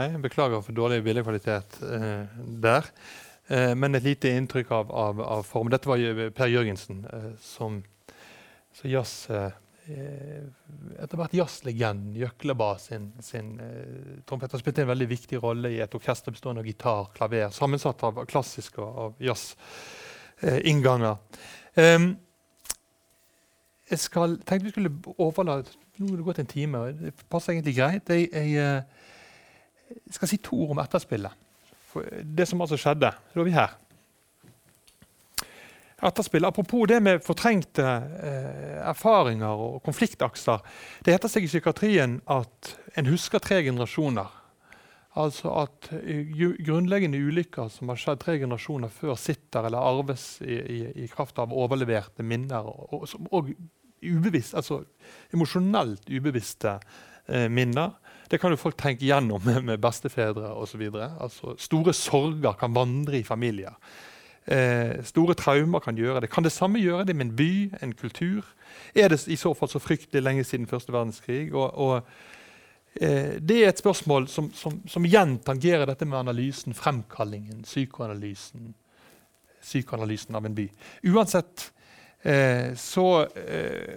Ok. Beklager for dårlig bildekvalitet eh, der. Eh, men et lite inntrykk av, av, av form. Dette var Per Jørgensen, eh, som så jazz eh, eh, Etter hvert jazzlegenden Jøkleba sin, sin eh, trompet har spilt en veldig viktig rolle i et orkester bestående av gitar, klaver, sammensatt av klassisk og av jazzinnganger. Um, jeg skal, tenkte vi skulle overlate Nå har det gått en time, og det passer egentlig greit. Jeg, jeg, eh, skal si to ord om etterspillet. For det som altså skjedde. Da er vi her. Etterspill. Apropos det med fortrengte eh, erfaringer og konfliktakser. Det heter seg i psykiatrien at en husker tre generasjoner. Altså at eh, grunnleggende ulykker som har skjedd tre generasjoner før, sitter eller arves i, i, i kraft av overleverte minner. Og, og, og ubevisst, altså emosjonelt ubevisste eh, minner. Det kan jo folk tenke gjennom med, bestefedre osv. Altså, store sorger kan vandre i familier. Eh, store traumer kan gjøre det. Kan det samme gjøre det med en by, en kultur? Er det i så fall så fryktelig lenge siden første verdenskrig? Og, og eh, Det er et spørsmål som, som, som, igjen tangerer dette med analysen, fremkallingen, psykoanalysen, psykoanalysen av en by. Uansett Eh, så eh,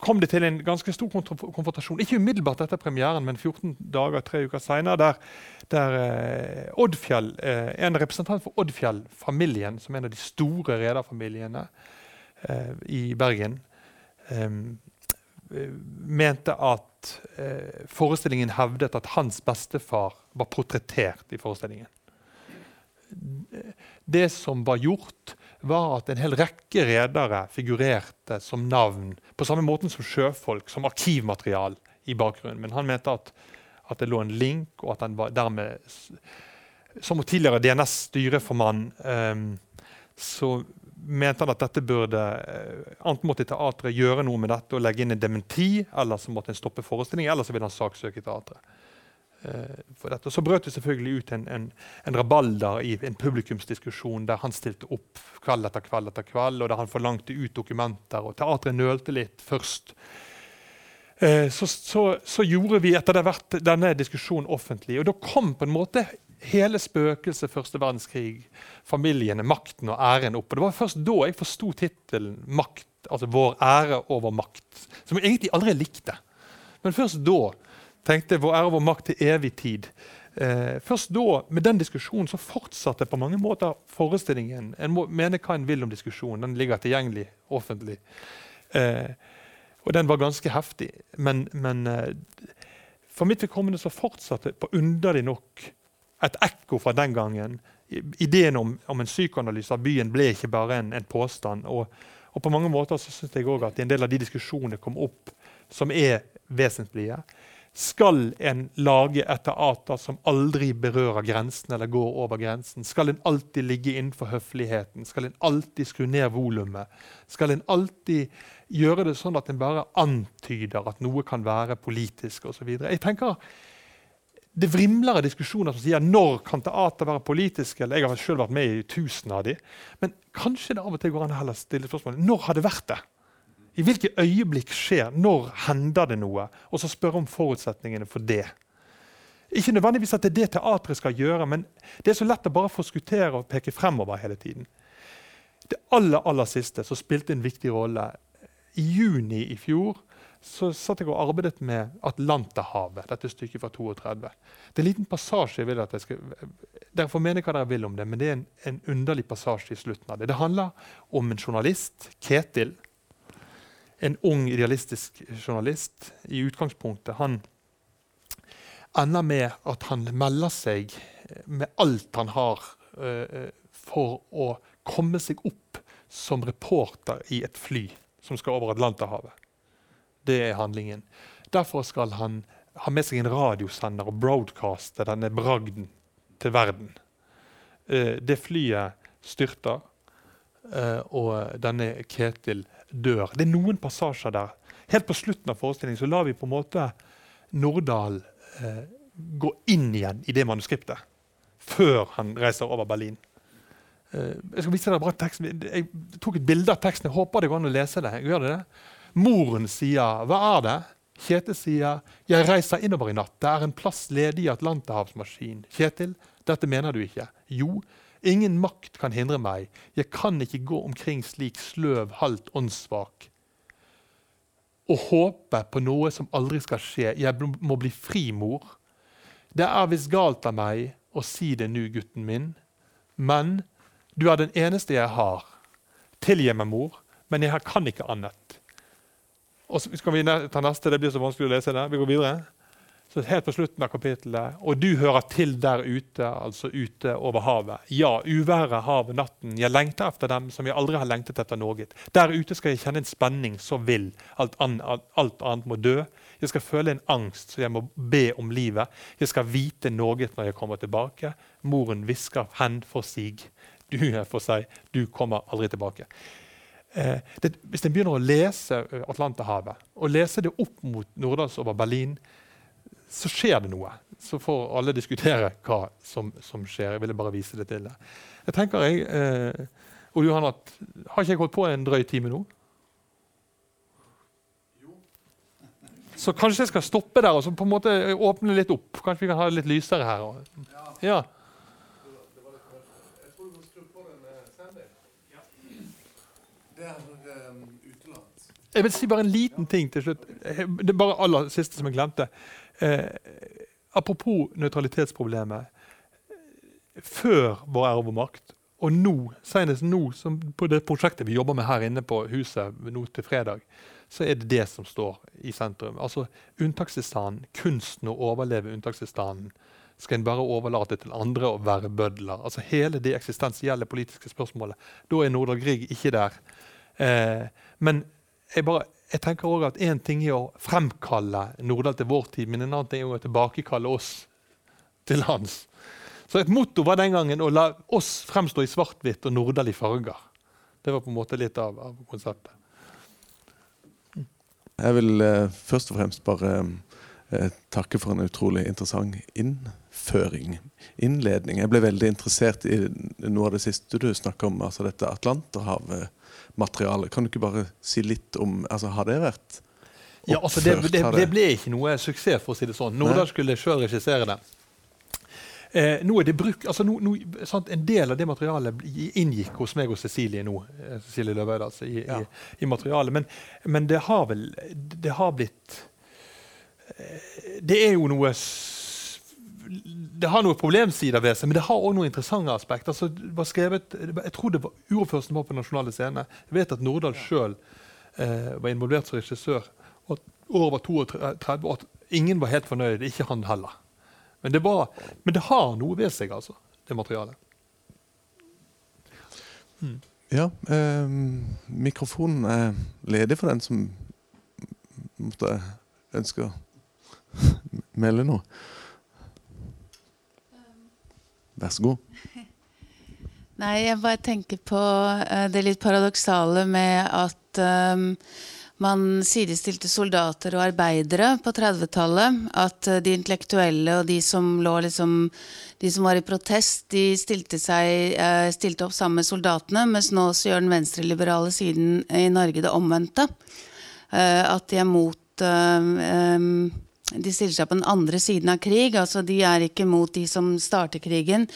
kom det til en ganske stor konfrontasjon. Ikke umiddelbart etter premieren, men 14 dager, tre uker seinere, der, der eh, Oddfjell, eh, en representant for Oddfjell-familien, som er en av de store rederfamiliene eh, i Bergen, eh, mente at forestillingen hevdet at hans bestefar var portrettert i forestillingen. Det som var gjort, var at en hel rekke redere figurerte som navn, på samme måte som sjøfolk, som arkivmaterial i bakgrunnen. Men han mente at, at det lå en link, og at han var dermed Som tidligere DNS-styreformann um, så mente han at dette burde Enten måtte teatret gjøre noe med dette og legge inn en dementi, eller så måtte en stoppe forestillingen, eller så ville han saksøke teatret. Eh, for dette. Og så brøt det selvfølgelig ut en, en, en, rabalder i en publikumsdiskusjon der han stilte opp kveld etter kveld etter kveld, og der han forlangte ut dokumenter. og Teatret nølte litt først. Eh, så, så, så, gjorde vi etter det hvert denne diskusjonen offentlig. Og da kom på en måte hele spøkelset første verdenskrig, familiene, makten og æren opp. Og det var først da jeg forsto tittelen 'Makt', altså 'Vår ære over makt', som jeg egentlig aldri likte. Men først da tenkte vår ære og vår makt til evig tid. Eh, først da, med den diskusjonen, så fortsatte på mange måter forestillingen. En må mene hva en vil om diskusjonen. Den ligger tilgjengelig offentlig. Eh, og den var ganske heftig. Men, men eh, for mitt vedkommende så fortsatte på underlig nok et ekko fra den gangen. Ideen om, om en psykoanalyse av byen ble ikke bare en, en påstand. Og, og, på mange måter så syns jeg òg at en del av de diskusjonene kom opp som er vesentlige. Skal en lage et teater som aldri berører grensen eller går over grensen? Skal en alltid ligge innenfor høfligheten? Skal en alltid skru ned volumet? Skal en alltid gjøre det sånn at en bare antyder at noe kan være politisk osv.? Jeg tenker det vrimler av diskusjoner som sier når kan teater være politisk? eller Jeg har selv vært med i tusen av de. Men kanskje det av og til går an å stille spørsmålet når har det vært det? I hvilke øyeblikk skjer Når hender det noe? Og så spørre om forutsetningene for det. Ikke nødvendigvis at det er det teatret skal gjøre, men det er så lett å bare forskuttere og peke fremover hele tiden. Det aller, aller siste som spilte en viktig rolle I juni i fjor så satt jeg og arbeidet med Atlanterhavet, dette stykket fra 32. Det er en liten passasje jeg vil at jeg skal, Dere får mene hva dere vil om det, men det er en, en underlig passasje i slutten av det. Det handler om en journalist, Ketil, en ung, idealistisk journalist i utgangspunktet, han ender med at han melder seg med alt han har, uh, for å komme seg opp som reporter i et fly som skal over Atlanterhavet. Det er handlingen. Derfor skal han ha med seg en radiosender og broadcaste denne bragden til verden. Uh, det flyet styrter, uh, og denne Ketil dør. Det er noen passasjer der. Helt på slutten av forestillingen så lar vi på en måte Nordahl eh, gå inn igjen i det manuskriptet. Før han reiser over Berlin. Eh, jeg skal vise dere bare teksten. Jeg tok et bilde av teksten. Jeg håper det går an å lese det. Gjør det det? Moren sier 'Hva er det?' Kjetil sier 'Jeg reiser innover i natt. Det er en plass ledig i Atlanterhavsmaskin'. Kjetil, dette mener du ikke? Jo, ingen makt kan hindre meg. Jeg kan ikke gå omkring slik sløv, halvt åndssvak. Og håpe på noe som aldri skal skje. Jeg må bli fri, mor. Det er visst galt av meg å si det nå, gutten min. Men du er den eneste jeg har. Tilgi meg, mor, men jeg kan ikke annet. Og så skal vi ta neste, Det blir så vanskelig å lese det. Vi går videre. Så Helt på slutten av kapittelet. Og du hører til der ute, altså ute over havet. Ja, uværet, havet, natten. Jeg lengter efter dem som jeg aldri har lengtet etter noe. Der ute skal jeg kjenne en spenning så vill. Alt, an, alt annet må dø. Jeg skal føle en angst, så jeg må be om livet. Jeg skal vite noe når jeg kommer tilbake. Moren hvisker hen for sig. Du er for seg. Du kommer aldri tilbake. Eh, det, hvis en begynner å lese eh, Atlanterhavet, og lese det opp mot Nordals over Berlin, så skjer det noe. Så får alle diskutere hva som, som skjer. Jeg ville bare vise det til deg. Jeg tenker jeg, eh, Ole Johan, at Har ikke jeg holdt på en drøy time nå? Så kanskje jeg skal stoppe der og så på en måte åpne litt opp. Kanskje vi kan ha det litt lysere her. og- Ja. Jeg vil si bare en liten ting til slutt. Det er bare aller siste som jeg glemte. Eh, apropos nøytralitetsproblemet. Før vår ære og makt, og nå, senest nå, på det prosjektet vi jobber med her inne på huset nå til fredag, så er det det som står i sentrum. Altså unntakstilstanden, kunsten å overleve unntakstilstanden. Skal en bare overlate til andre å være bødler? Altså Hele det eksistensielle politiske spørsmålet. Da er Nordahl Grieg ikke der. Eh, men jeg, bare, jeg tenker også at én ting er å fremkalle Nordahl til vår tid, men en annen ting er å tilbakekalle oss til hans. Så et motto var den gangen å la oss fremstå i svart-hvitt og Nordahl i farger. Det var på en måte litt av, av konseptet. Jeg vil eh, først og fremst bare eh, takke for en utrolig interessant innføring. Innledning. Jeg ble veldig interessert i noe av det siste du snakka om, altså dette Atlanterhav-materialet. Kan du ikke bare si litt om altså Har det vært Ja, altså det, oppført? det, det ble ikke noe suksess, for å si det sånn. Nordahl skulle sjøl regissere det. Eh, nå er det bruk, altså nå, nå, sant, En del av det materialet inngikk hos meg og Cecilie nå. eh, Cecilie Løveid, altså, i, Ja. i, i materialet. Men, men det har vel Det har blitt eh, Det er jo noe det har noen problemsider ved seg, men det har også noen interessante aspekter. Altså, skrevet, jeg tror det var uroførelsen var på Nasjonale Scene. Jeg vet at Nordahl sjøl eh, var involvert som regissør. Og at året var 32, og at ingen var helt fornøyd. Ikke han heller. Men det, var, men det har noe ved seg, altså, det materialet. Ja. Eh, mikrofonen er ledig for den som måtte ønske å melde noe. Vær så god. Nei, jeg bare tenker på eh, det litt paradoksale med at um, man sidestilte soldater og arbeidere på 30-tallet. At eh, de intellektuelle og de som liksom De som var i protest, de stilte, seg, eh, stilte opp sammen med soldatene, mens nå så gjør den venstreliberale siden i Norge det omvendte. At de er mot um, de stiller seg på den andre siden av krig. altså De er ikke mot de som starter krigen,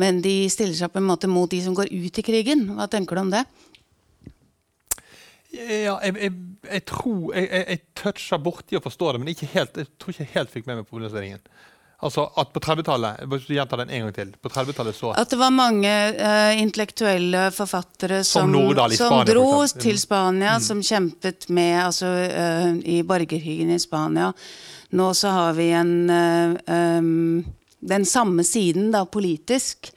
men de stiller seg på en måte mot de som går ut i krigen. Hva tenker du om det? Ja, jeg, jeg, jeg tror Jeg, jeg, jeg toucha borti å forstå det, men helt, jeg tror ikke jeg helt fikk med meg problemstillingen. Altså at På 30-tallet jeg vil gjenta den en gang til, på 30-tallet så At det var mange uh, intellektuelle forfattere Som som, Nordahl som Spania, dro til Spania, Mm. som kjempet med altså, uh, i borgerkrigen i Spania. Nå så har vi en uh, um, Den samme siden, da, politisk,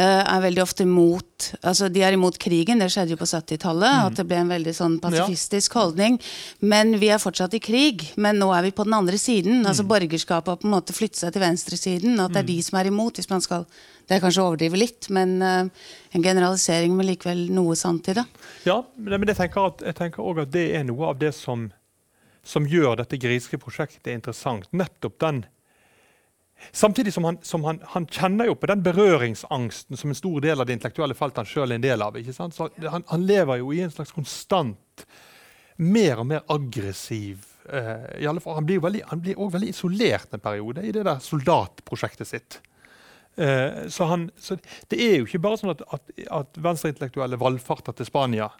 er veldig ofte imot Altså, de er imot krigen, det skjedde jo på 70-tallet. Mm. At det ble en veldig sånn pasifistisk holdning. Men vi er fortsatt i krig. Men nå er vi på den andre siden. Altså Borgerskapet har på en måte flyttet seg til venstresiden. At det er Mm. de som er imot. hvis man skal Det er kanskje å overdrive litt, men uh, en generalisering med likevel noe sant i det. Ja, men men jeg tenker at, jeg tenker også at det er noe av det som, som gjør dette griske prosjektet interessant. Nettopp den Samtidig som, han, som han, han kjenner jo på den berøringsangsten som en stor del av det intellektuelle feltet han sjøl er en del av. Så han, han lever jo i en slags konstant, mer og mer aggressiv Eh, fall, han blir jo veldig, isolert en periode i det der soldatprosjektet sitt. Eh, så, så det er jo ikke bare sånn at, at, at venstreintellektuelle valfarter til Spania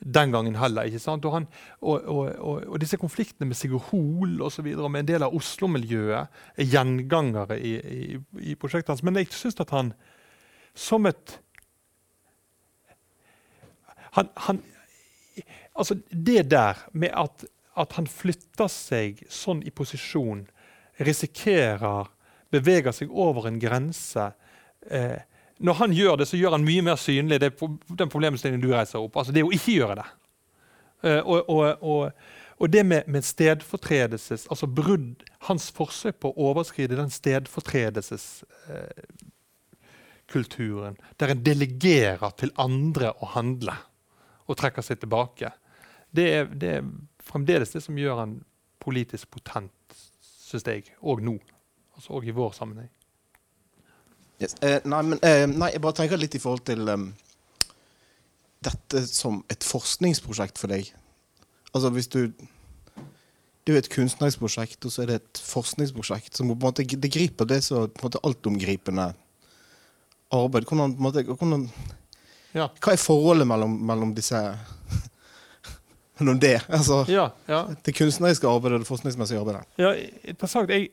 den gangen heller. ikke sant? Og, han, og, og, og disse konfliktene med Sigurd Hoel og, så videre, med en del av Oslo-miljøet er gjengangere i, i, i prosjektet hans. Men jeg syns at han som et han, han, altså Det der med at, at han flytter seg sånn i posisjon, risikerer beveger seg over en grense eh, Når han gjør det, så gjør han mye mer synlig det, den problemstillingen du reiser opp. Altså det å ikke gjøre det. Eh, og, og, og, og, det med, med stedfortredelses altså brudd, Hans forsøk på å overskride den stedfortredelseskulturen, eh, der en delegerer til andre å handle og trekker seg tilbake, det er, det er fremdeles det som gjør han politisk potent, syns jeg, òg nå altså òg i vår sammenheng. Yes. Eh, nei, men, eh, nei, jeg bare tenker litt i forhold til um, dette som et forskningsprosjekt for deg. Altså hvis du Det er jo et kunstnerisk prosjekt, og så er det et forskningsprosjekt. som på en måte, Det griper det som på en måte altomgripende arbeid. Hvordan, på en måte, hvordan, ja. Hva er forholdet mellom, mellom disse mellom det? Altså, ja, ja. Det kunstneriske arbeidet og det forskningsmessige arbeidet. Ja, interessant. Jeg,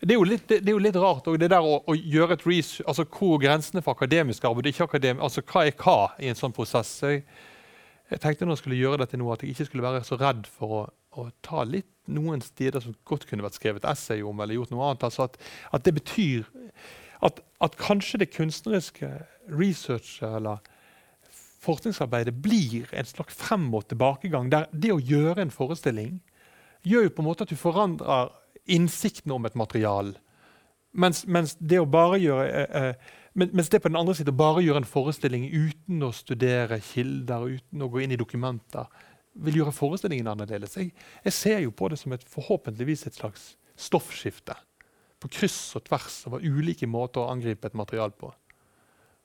det er jo litt, det, det er jo litt rart det der å, å, gjøre et research, altså Hvor grensene for akademisk arbeid ikke akademi, altså Hva er hva i en sånn prosess? Jeg, jeg tenkte når jeg skulle gjøre dette nå, at jeg ikke skulle være så redd for å, å ta litt noen steder som godt kunne vært skrevet essay om, eller gjort noe annet. altså At, at det betyr at, at, kanskje det kunstneriske researchet eller forskningsarbeidet blir en slags frem- og tilbakegang. Der det å gjøre en forestilling gjør jo på en måte at du forandrer innsikten om et material. Mens, mens, det å bare gjøre eh, eh mens det på den andre siden å bare gjøre en forestilling uten å studere kilder uten å gå inn i dokumenter, vil gjøre forestillingen annerledes. Jeg, jeg ser jo på det som et forhåpentligvis et slags stoffskifte. På kryss og tvers over ulike måter å angripe et material på.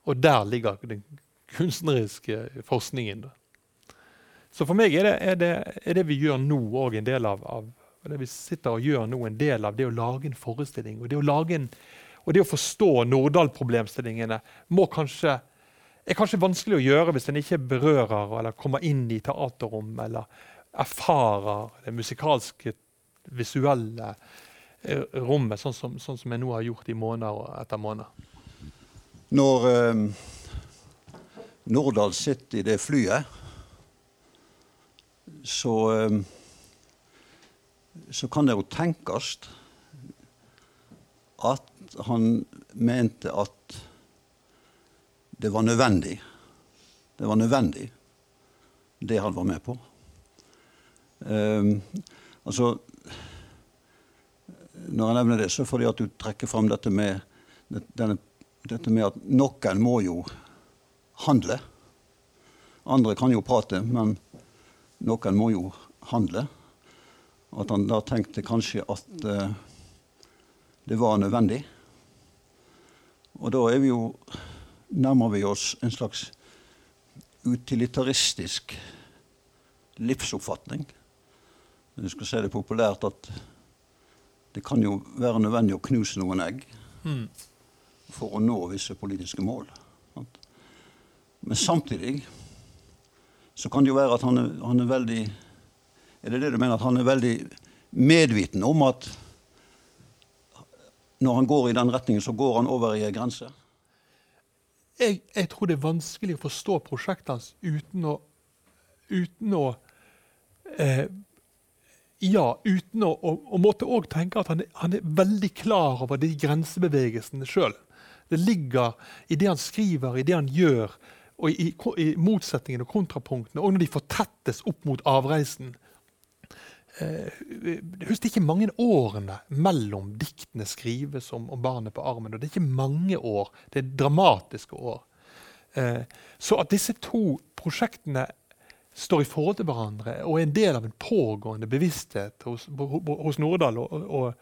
Og der ligger den kunstneriske forskningen. Så for meg er det, er det, er det vi gjør nå, òg en del av, av og det vi sitter og gjør nå, en del av det å lage en forestilling. Og det å, en, og det å forstå Nordahl-problemstillingene kanskje, er kanskje vanskelig å gjøre hvis en ikke berører eller kommer inn i teaterrom eller erfarer det musikalske, visuelle eh, rommet, sånn som, sånn som, jeg nå har gjort i måneder etter måneder. Når eh, Nordahl sitter i det flyet, så eh, så kan det jo tenkes at han mente at det var nødvendig. Det var nødvendig, det han var med på. Um, altså Når jeg nevner det, så fordi at du trekker fram dette med, denne, dette med at noen må jo handle. Andre kan jo prate, men noen må jo handle. At han da tenkte kanskje at eh, det var nødvendig. Og da er vi jo nærmer vi oss en slags utilitaristisk livsoppfatning. Du skal si det populært at det kan jo være nødvendig å knuse noen egg mm. for å nå visse politiske mål. Men samtidig så kan det jo være at han er, han er veldig er det det du mener, at han er veldig medviten om at når han går i den retningen, så går han over i ei grense? Jeg, jeg, tror det er vanskelig å forstå prosjektet hans uten å, uten å eh, Ja, uten å, å, å måtte òg tenke at han han er, veldig klar over de grensebevegelsene sjøl. Det ligger i det han skriver, i det han gjør, og i, i motsetningene og kontrapunktene, og når de fortettes opp mot avreisen Husk, det er ikke mange årene mellom diktene skrives om, om, barnet på armen. og Det er ikke mange år. Det er dramatiske år. Eh, så at disse to prosjektene står i forhold til hverandre og er en del av en pågående bevissthet hos, hos Nordahl og, og,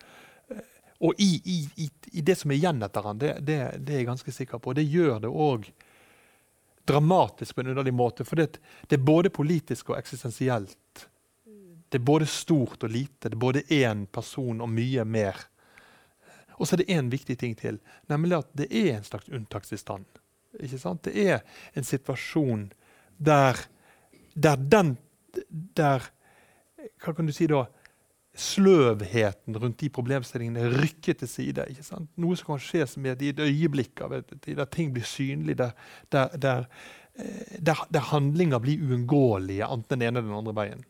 og i, i, i, det som er igjen etter han, det, det, det, er jeg ganske sikker på. Og Det gjør det òg dramatisk på en underlig måte. For det, det er både politisk og eksistensielt det er både stort og lite. Det er både én person og mye mer. Og så er det én viktig ting til, nemlig at det er en slags unntakstilstand. Det er en situasjon der, der den Der Hva kan du si da? Sløvheten rundt de problemstillingene rykker til side. Noe som kan skje som i et, øyeblikk av et, der ting blir synlig, der, der, der, eh, der handlinger blir uunngåelige, enten den ene eller den andre veien.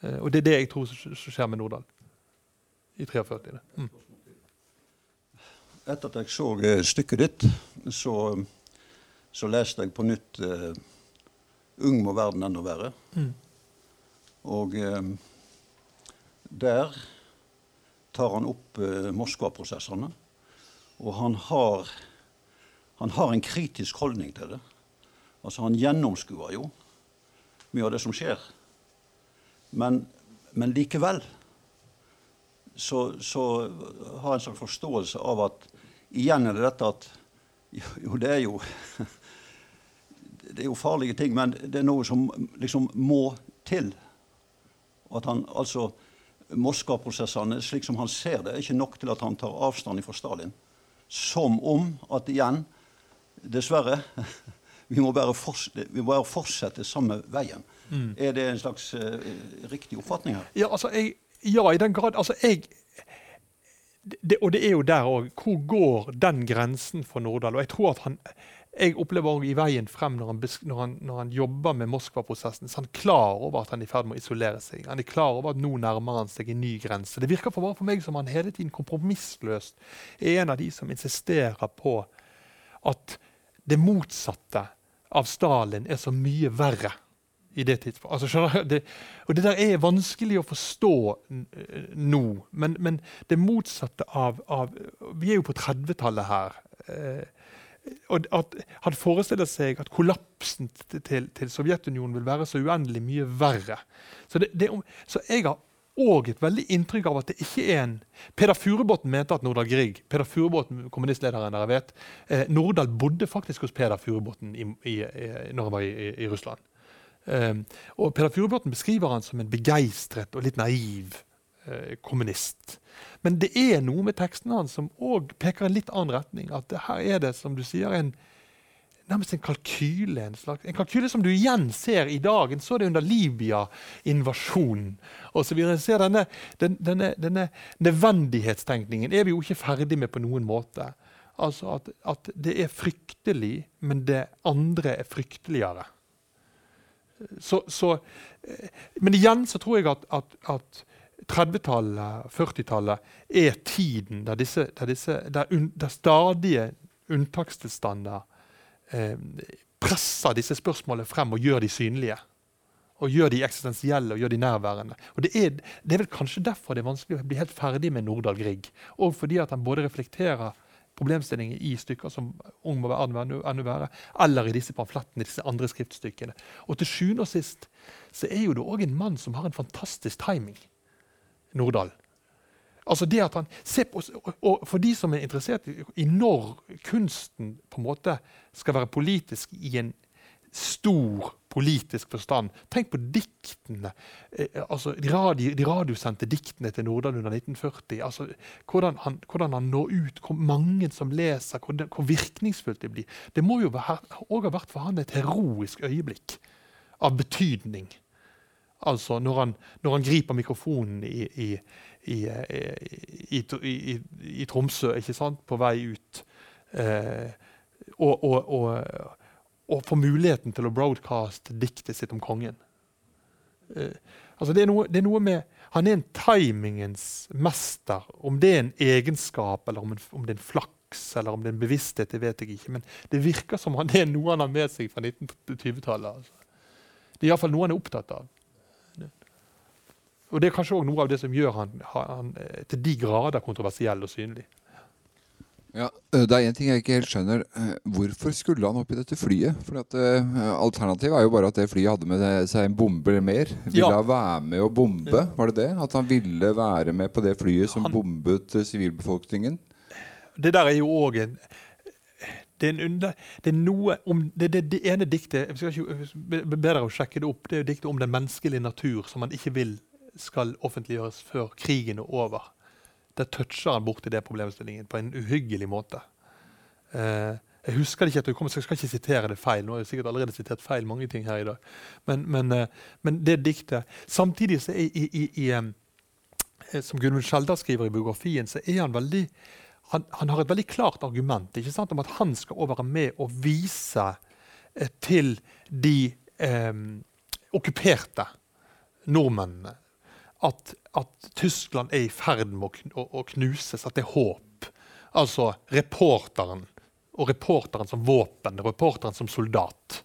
Eh, og det er det jeg tror som skjer med Nordahl i 43. det. Mm. Etter at jeg så eh, stykket ditt, så, så leste jeg på nytt uh, 'Ung må verden enda verre'. Mm. Og um, der tar han opp uh, Moskva-prosessene. Og han har, han har en kritisk holdning til det. Altså Han gjennomskuer jo mye av det som skjer. Men, men likevel så, så har jeg en sånn forståelse av at igjen er det dette at jo, jo, det er jo Det er jo farlige ting, men det er noe som liksom må til. At han altså Moskva-prosessene, slik som han ser det, er ikke nok til at han tar avstand fra Stalin. Som om at igjen, dessverre Vi må bare, forts vi må bare fortsette samme veien. Mm. Er det en slags uh, riktig oppfatning her? Ja, altså, jeg, ja, i den grad. Altså, jeg det, Og det er jo der òg. Hvor går den grensen for Nordahl? Og jeg tror at han jeg opplever også i veien frem når han, når han, når han jobber med Moskva-prosessen, så han er klar over at han er i ferd med å isolere seg. Han er klar over at nå nærmer han seg en ny grense. Det virker for, for meg som han hele tiden kompromissløst er en av de som insisterer på at det motsatte av Stalin er så mye verre i det tidspunktet. Altså, det, og det der er vanskelig å forstå nå. Men, men, det motsatte av, av Vi er jo på 30-tallet her. Eh, og at Han forestiller seg at kollapsen til, til, Sovjetunionen vil være så uendelig mye verre. Så, det, det, så jeg har òg et veldig inntrykk av at det ikke er en Peder Furubotn mente at Nordahl Grieg Peder Furubotn, kommunistlederen dere vet, eh, Nordahl bodde faktisk hos Peder Furubotn i, i, når han var i, i Russland. Um, og Peder Furubotn beskriver han som en begeistret og litt naiv uh, kommunist. Men det er noe med teksten hans som òg peker en litt annen retning. At her er det, som du sier, en, nærmest en kalkyle. En, slags, en kalkyle som du igjen ser i dag. En så det under Libya-invasjonen osv. denne, den, denne, denne nødvendighetstenkningen er vi jo ikke ferdig med på noen måte. Altså at, at det er fryktelig, men det andre er frykteligere. Så, så, men igjen så tror jeg at, at, at 30-tallet, 40-tallet er tiden der, disse, der, disse, der, un, der stadige unntakstilstander eh, presser disse spørsmålene frem og gjør de synlige. Og gjør de eksistensielle og gjør de nærværende. Og det er, det er vel kanskje derfor det er vanskelig å bli helt ferdig med Nordahl Grieg. Og fordi at han både reflekterer problemstillinger i stykker som Ung må være enda være, eller i disse pamflettene, disse andre skriftstykkene. Og til sjuende og sist så er jo det òg en mann som har en fantastisk timing. Nordahl. Altså det at han ser på, og For de som er interessert i når kunsten på en måte skal være politisk i en stor politisk forstand Tenk på diktene, eh, altså de, radio, de, radiosendte diktene til Nordahl under 1940. altså hvordan han, hvordan han, når ut, hvor mange som leser, hvor, hvor virkningsfullt det blir. Det må jo òg ha vært for han et heroisk øyeblikk av betydning. Altså når han, når han griper mikrofonen i, i, i, i, Tromsø, på vei ut. Eh, og, og, og, og, får muligheten til å broadcaste diktet sitt om kongen. Eh, altså det er, noe, det er, noe, med Han er en timingens mester. Om det er en egenskap, eller om, en, om det er en flaks, eller om det er en bevissthet, det vet jeg ikke. Men det virker som han det er noe han har med seg fra 1920-tallet. Altså. Det er iallfall noe han er opptatt av. Og Det er kanskje òg noe av det som gjør han, han eh, til de grader kontroversiell og synlig. Ja, eh, Det er én ting jeg ikke helt skjønner. Eh, hvorfor skulle han opp i dette flyet? For at, uh, Alternativet er jo bare at det flyet hadde med seg en bombe eller mer. Ville ja. han være med å bombe? Var det det? At han ville være med på det flyet som han, bombet sivilbefolkningen? Det der er jo òg en det er, under, det er noe om det, det, det ene diktet jeg skal ikke be- be- bedre å sjekke det opp, det er jo diktet om den menneskelige natur som man ikke vil skal offentliggjøres før krigen er over. Der toucher han borti det problemstillingen på en uhyggelig måte. Eh, jeg husker det ikke, at hukommelsen, jeg skal ikke sitere det feil. Nå har jeg sikkert allerede sitert feil mange ting her i dag. Men, men, eh, men det diktet Samtidig så er i, i, i, eh, Som Gudmund Skjeldar skriver i biografien, så er han veldig han, han har et veldig klart argument sant, om at han skal være med og vise eh, til de okkuperte nordmennene at, at Tyskland er i ferd med å, å, knuses, at det er håp. Altså reporteren, og reporteren som våpen, reporteren som soldat.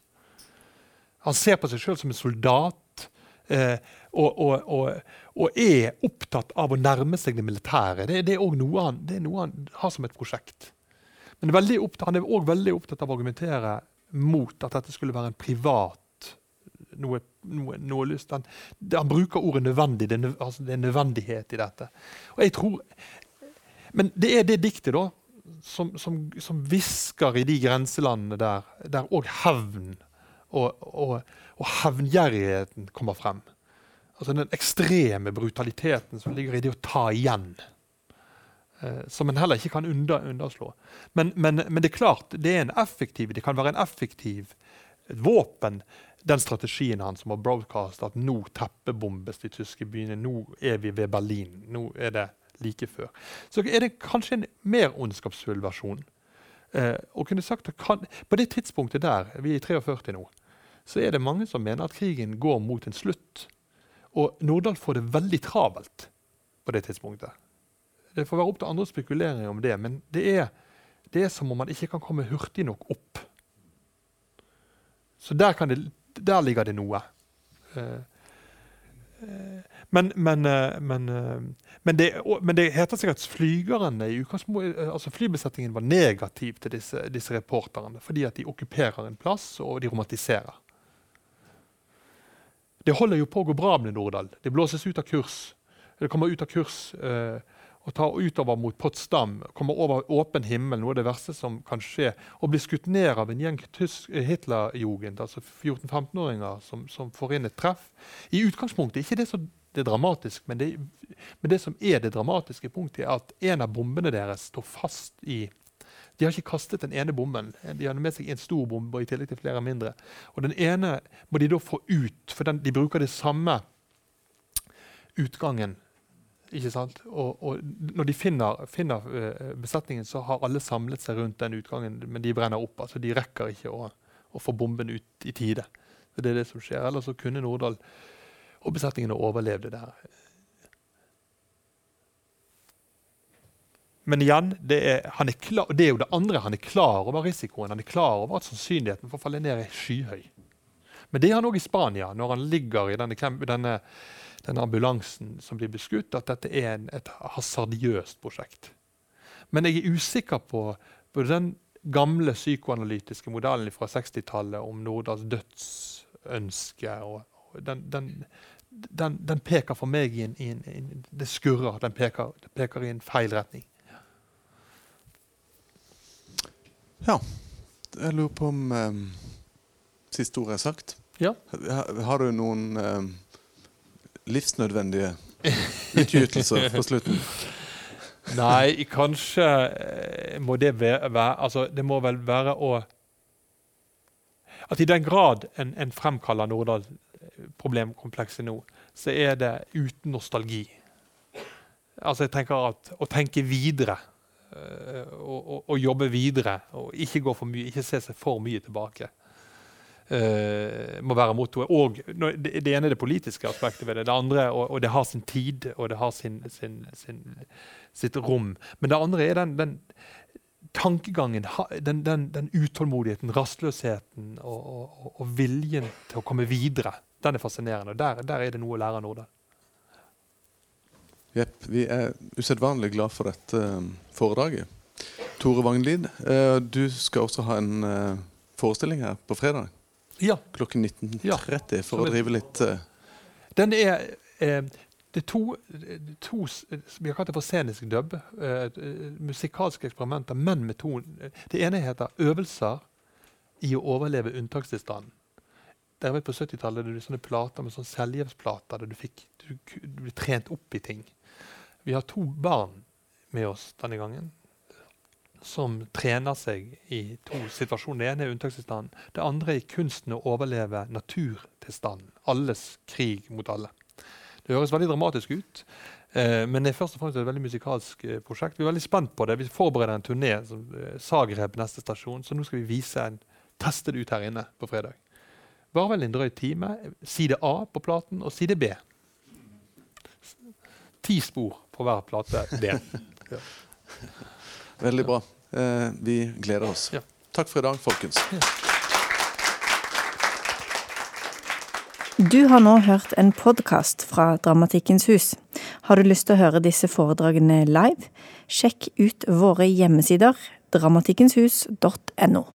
Han ser på seg sjøl som en soldat. Eh, og, og, og, og er opptatt av å nærme seg det militære. Det, det er òg noe noe han har som et prosjekt. Men opptatt, han er òg veldig opptatt av å argumentere mot at dette skulle være en privat noe, noe, noe. Han, han bruker ordet nødvendig. Det er, altså, det er nødvendighet i dette. Og jeg tror, Men det er det diktet da, som, som, som hvisker i de grenselandene der, der òg hevn og, og, og hevngjerrigheten kommer frem. Altså den ekstreme brutaliteten som ligger i det å ta igjen. Eh, som en heller ikke kan under, underslå. Men, men, men det er klart, det er en effektiv, det kan være en effektiv våpen, den strategien hans som har broadcast at nå teppebombes de tyske byene, nå er vi ved Berlin, nå er det like før. Så er det kanskje en mer ondskapsfull versjon. Eh, og kunne sagt at kan, På det tidspunktet der, vi er i 43 nå, så er det mange som mener at krigen går mot en slutt. Og Nordahl får det veldig travelt på det tidspunktet. Det får være opp til andre å spekulere om det, men det er, det er som om man ikke kan komme hurtig nok opp. Så der, kan det, der ligger det noe. Eh, eh, men, men, eh, men, men, det, men det heter sikkert at flygerne altså flybesetningen var negativ til disse, disse reporterne, fordi at de okkuperer en plass og de romantiserer. Det holder jo på å gå bra med Nordahl. Det blåses ut av kurs. Det kommer ut av kurs eh, og tar utover mot Potsdam. Kommer over åpen himmel, noe av det verste som kan skje. Og blir skutt ned av en gjeng eh, Hitlerjugend, altså 14-15-åringer, som, som får inn et treff. I utgangspunktet ikke det som det er dramatisk, men det, men det som er det dramatiske punktet, er at en av bombene deres står fast i de har ikke kastet den ene bomben. De har med seg en stor bombe i tillegg til flere mindre. Og Den ene må de da få ut, for den, de bruker det samme utgangen. Ikke sant? Og, og når de finner, finner eh, besetningen, så har alle samlet seg rundt den utgangen, men de brenner opp. altså De rekker ikke å, å få bomben ut i tide. Så det er det som skjer. Ellers så kunne Nordahl og besetningen overlevd det der. Men igjen, det er, er klar, det er jo det andre. Han er klar over risikoen. Han er klar over at sannsynligheten for å falle ned er skyhøy. Men det er han òg i Spania, når han ligger i denne, denne, denne ambulansen som blir beskutt, at dette er en, et hasardiøst prosjekt. Men jeg er usikker på, på den gamle psykoanalytiske modellen fra 60-tallet om Nordahls dødsønske. Og, og den, den, den, den peker for meg i en, i en, i en Det skurrer. Den peker, peker i en feil retning. Ja. Jeg lurer på om um, siste ord er sagt. Ja. Har, har du noen um, livsnødvendige utgytelser på slutten? Nei, kanskje eh, må det være, Altså, det må vel være å At i den grad en, en fremkaller Nordahl eh, problemkomplekset nå, så er det uten nostalgi. Altså, jeg tenker at å tenke videre eh, og, og, og jobbe videre, og ikke gå for mye, ikke se seg for mye tilbake. Eh, må være mottoet. Og det, ene er det politiske aspektet ved det. Det andre, og, og det har sin tid, og det har sin, sin, sin, sitt rom. Men det andre er den, den tankegangen, den, den, den utålmodigheten, rastløsheten og, og, og viljen til å komme videre. Den er fascinerende. og Der, der er det noe å lære av Nordahl. Jepp. Vi er usedvanlig glad for dette um, foredraget. Tore Vagnlid, eh, du skal også ha en eh, forestilling her på fredag. Ja. Klokken 19.30 for å drive litt uh... Den er, eh, det er to, to Vi har kalt det for scenisk dub. eh, eh, musikalske eksperimenter, men med to Det ene heter 'Øvelser i å overleve unntakstilstanden'. Dere vet På 70-tallet hadde du sånne plater med sånn selvhjelpsplater der du fikk du, du ble trent opp i ting. Vi har to barn med oss denne gangen som trener seg i to situasjoner. Det ene er unntakstilstanden. Det andre er kunsten å overleve naturtilstanden. Alles krig mot alle. Det høres veldig dramatisk ut, eh, men det er først og fremst et veldig musikalsk eh, prosjekt. Vi er veldig spent på det. Vi forbereder en turné, som eh, Zagreb neste stasjon, så nå skal vi vise en, teste det ut her inne på fredag. Var vel en drøy time. Side A på platen og side B. Ti spor på hver plate D. Ja. Veldig bra. Eh, vi gleder oss. Takk for i dag, folkens. Du har nå hørt en podkast fra Dramatikkens hus. Har du lyst til å høre disse foredragene live? Sjekk ut våre hjemmesider dramatikkenshus.no.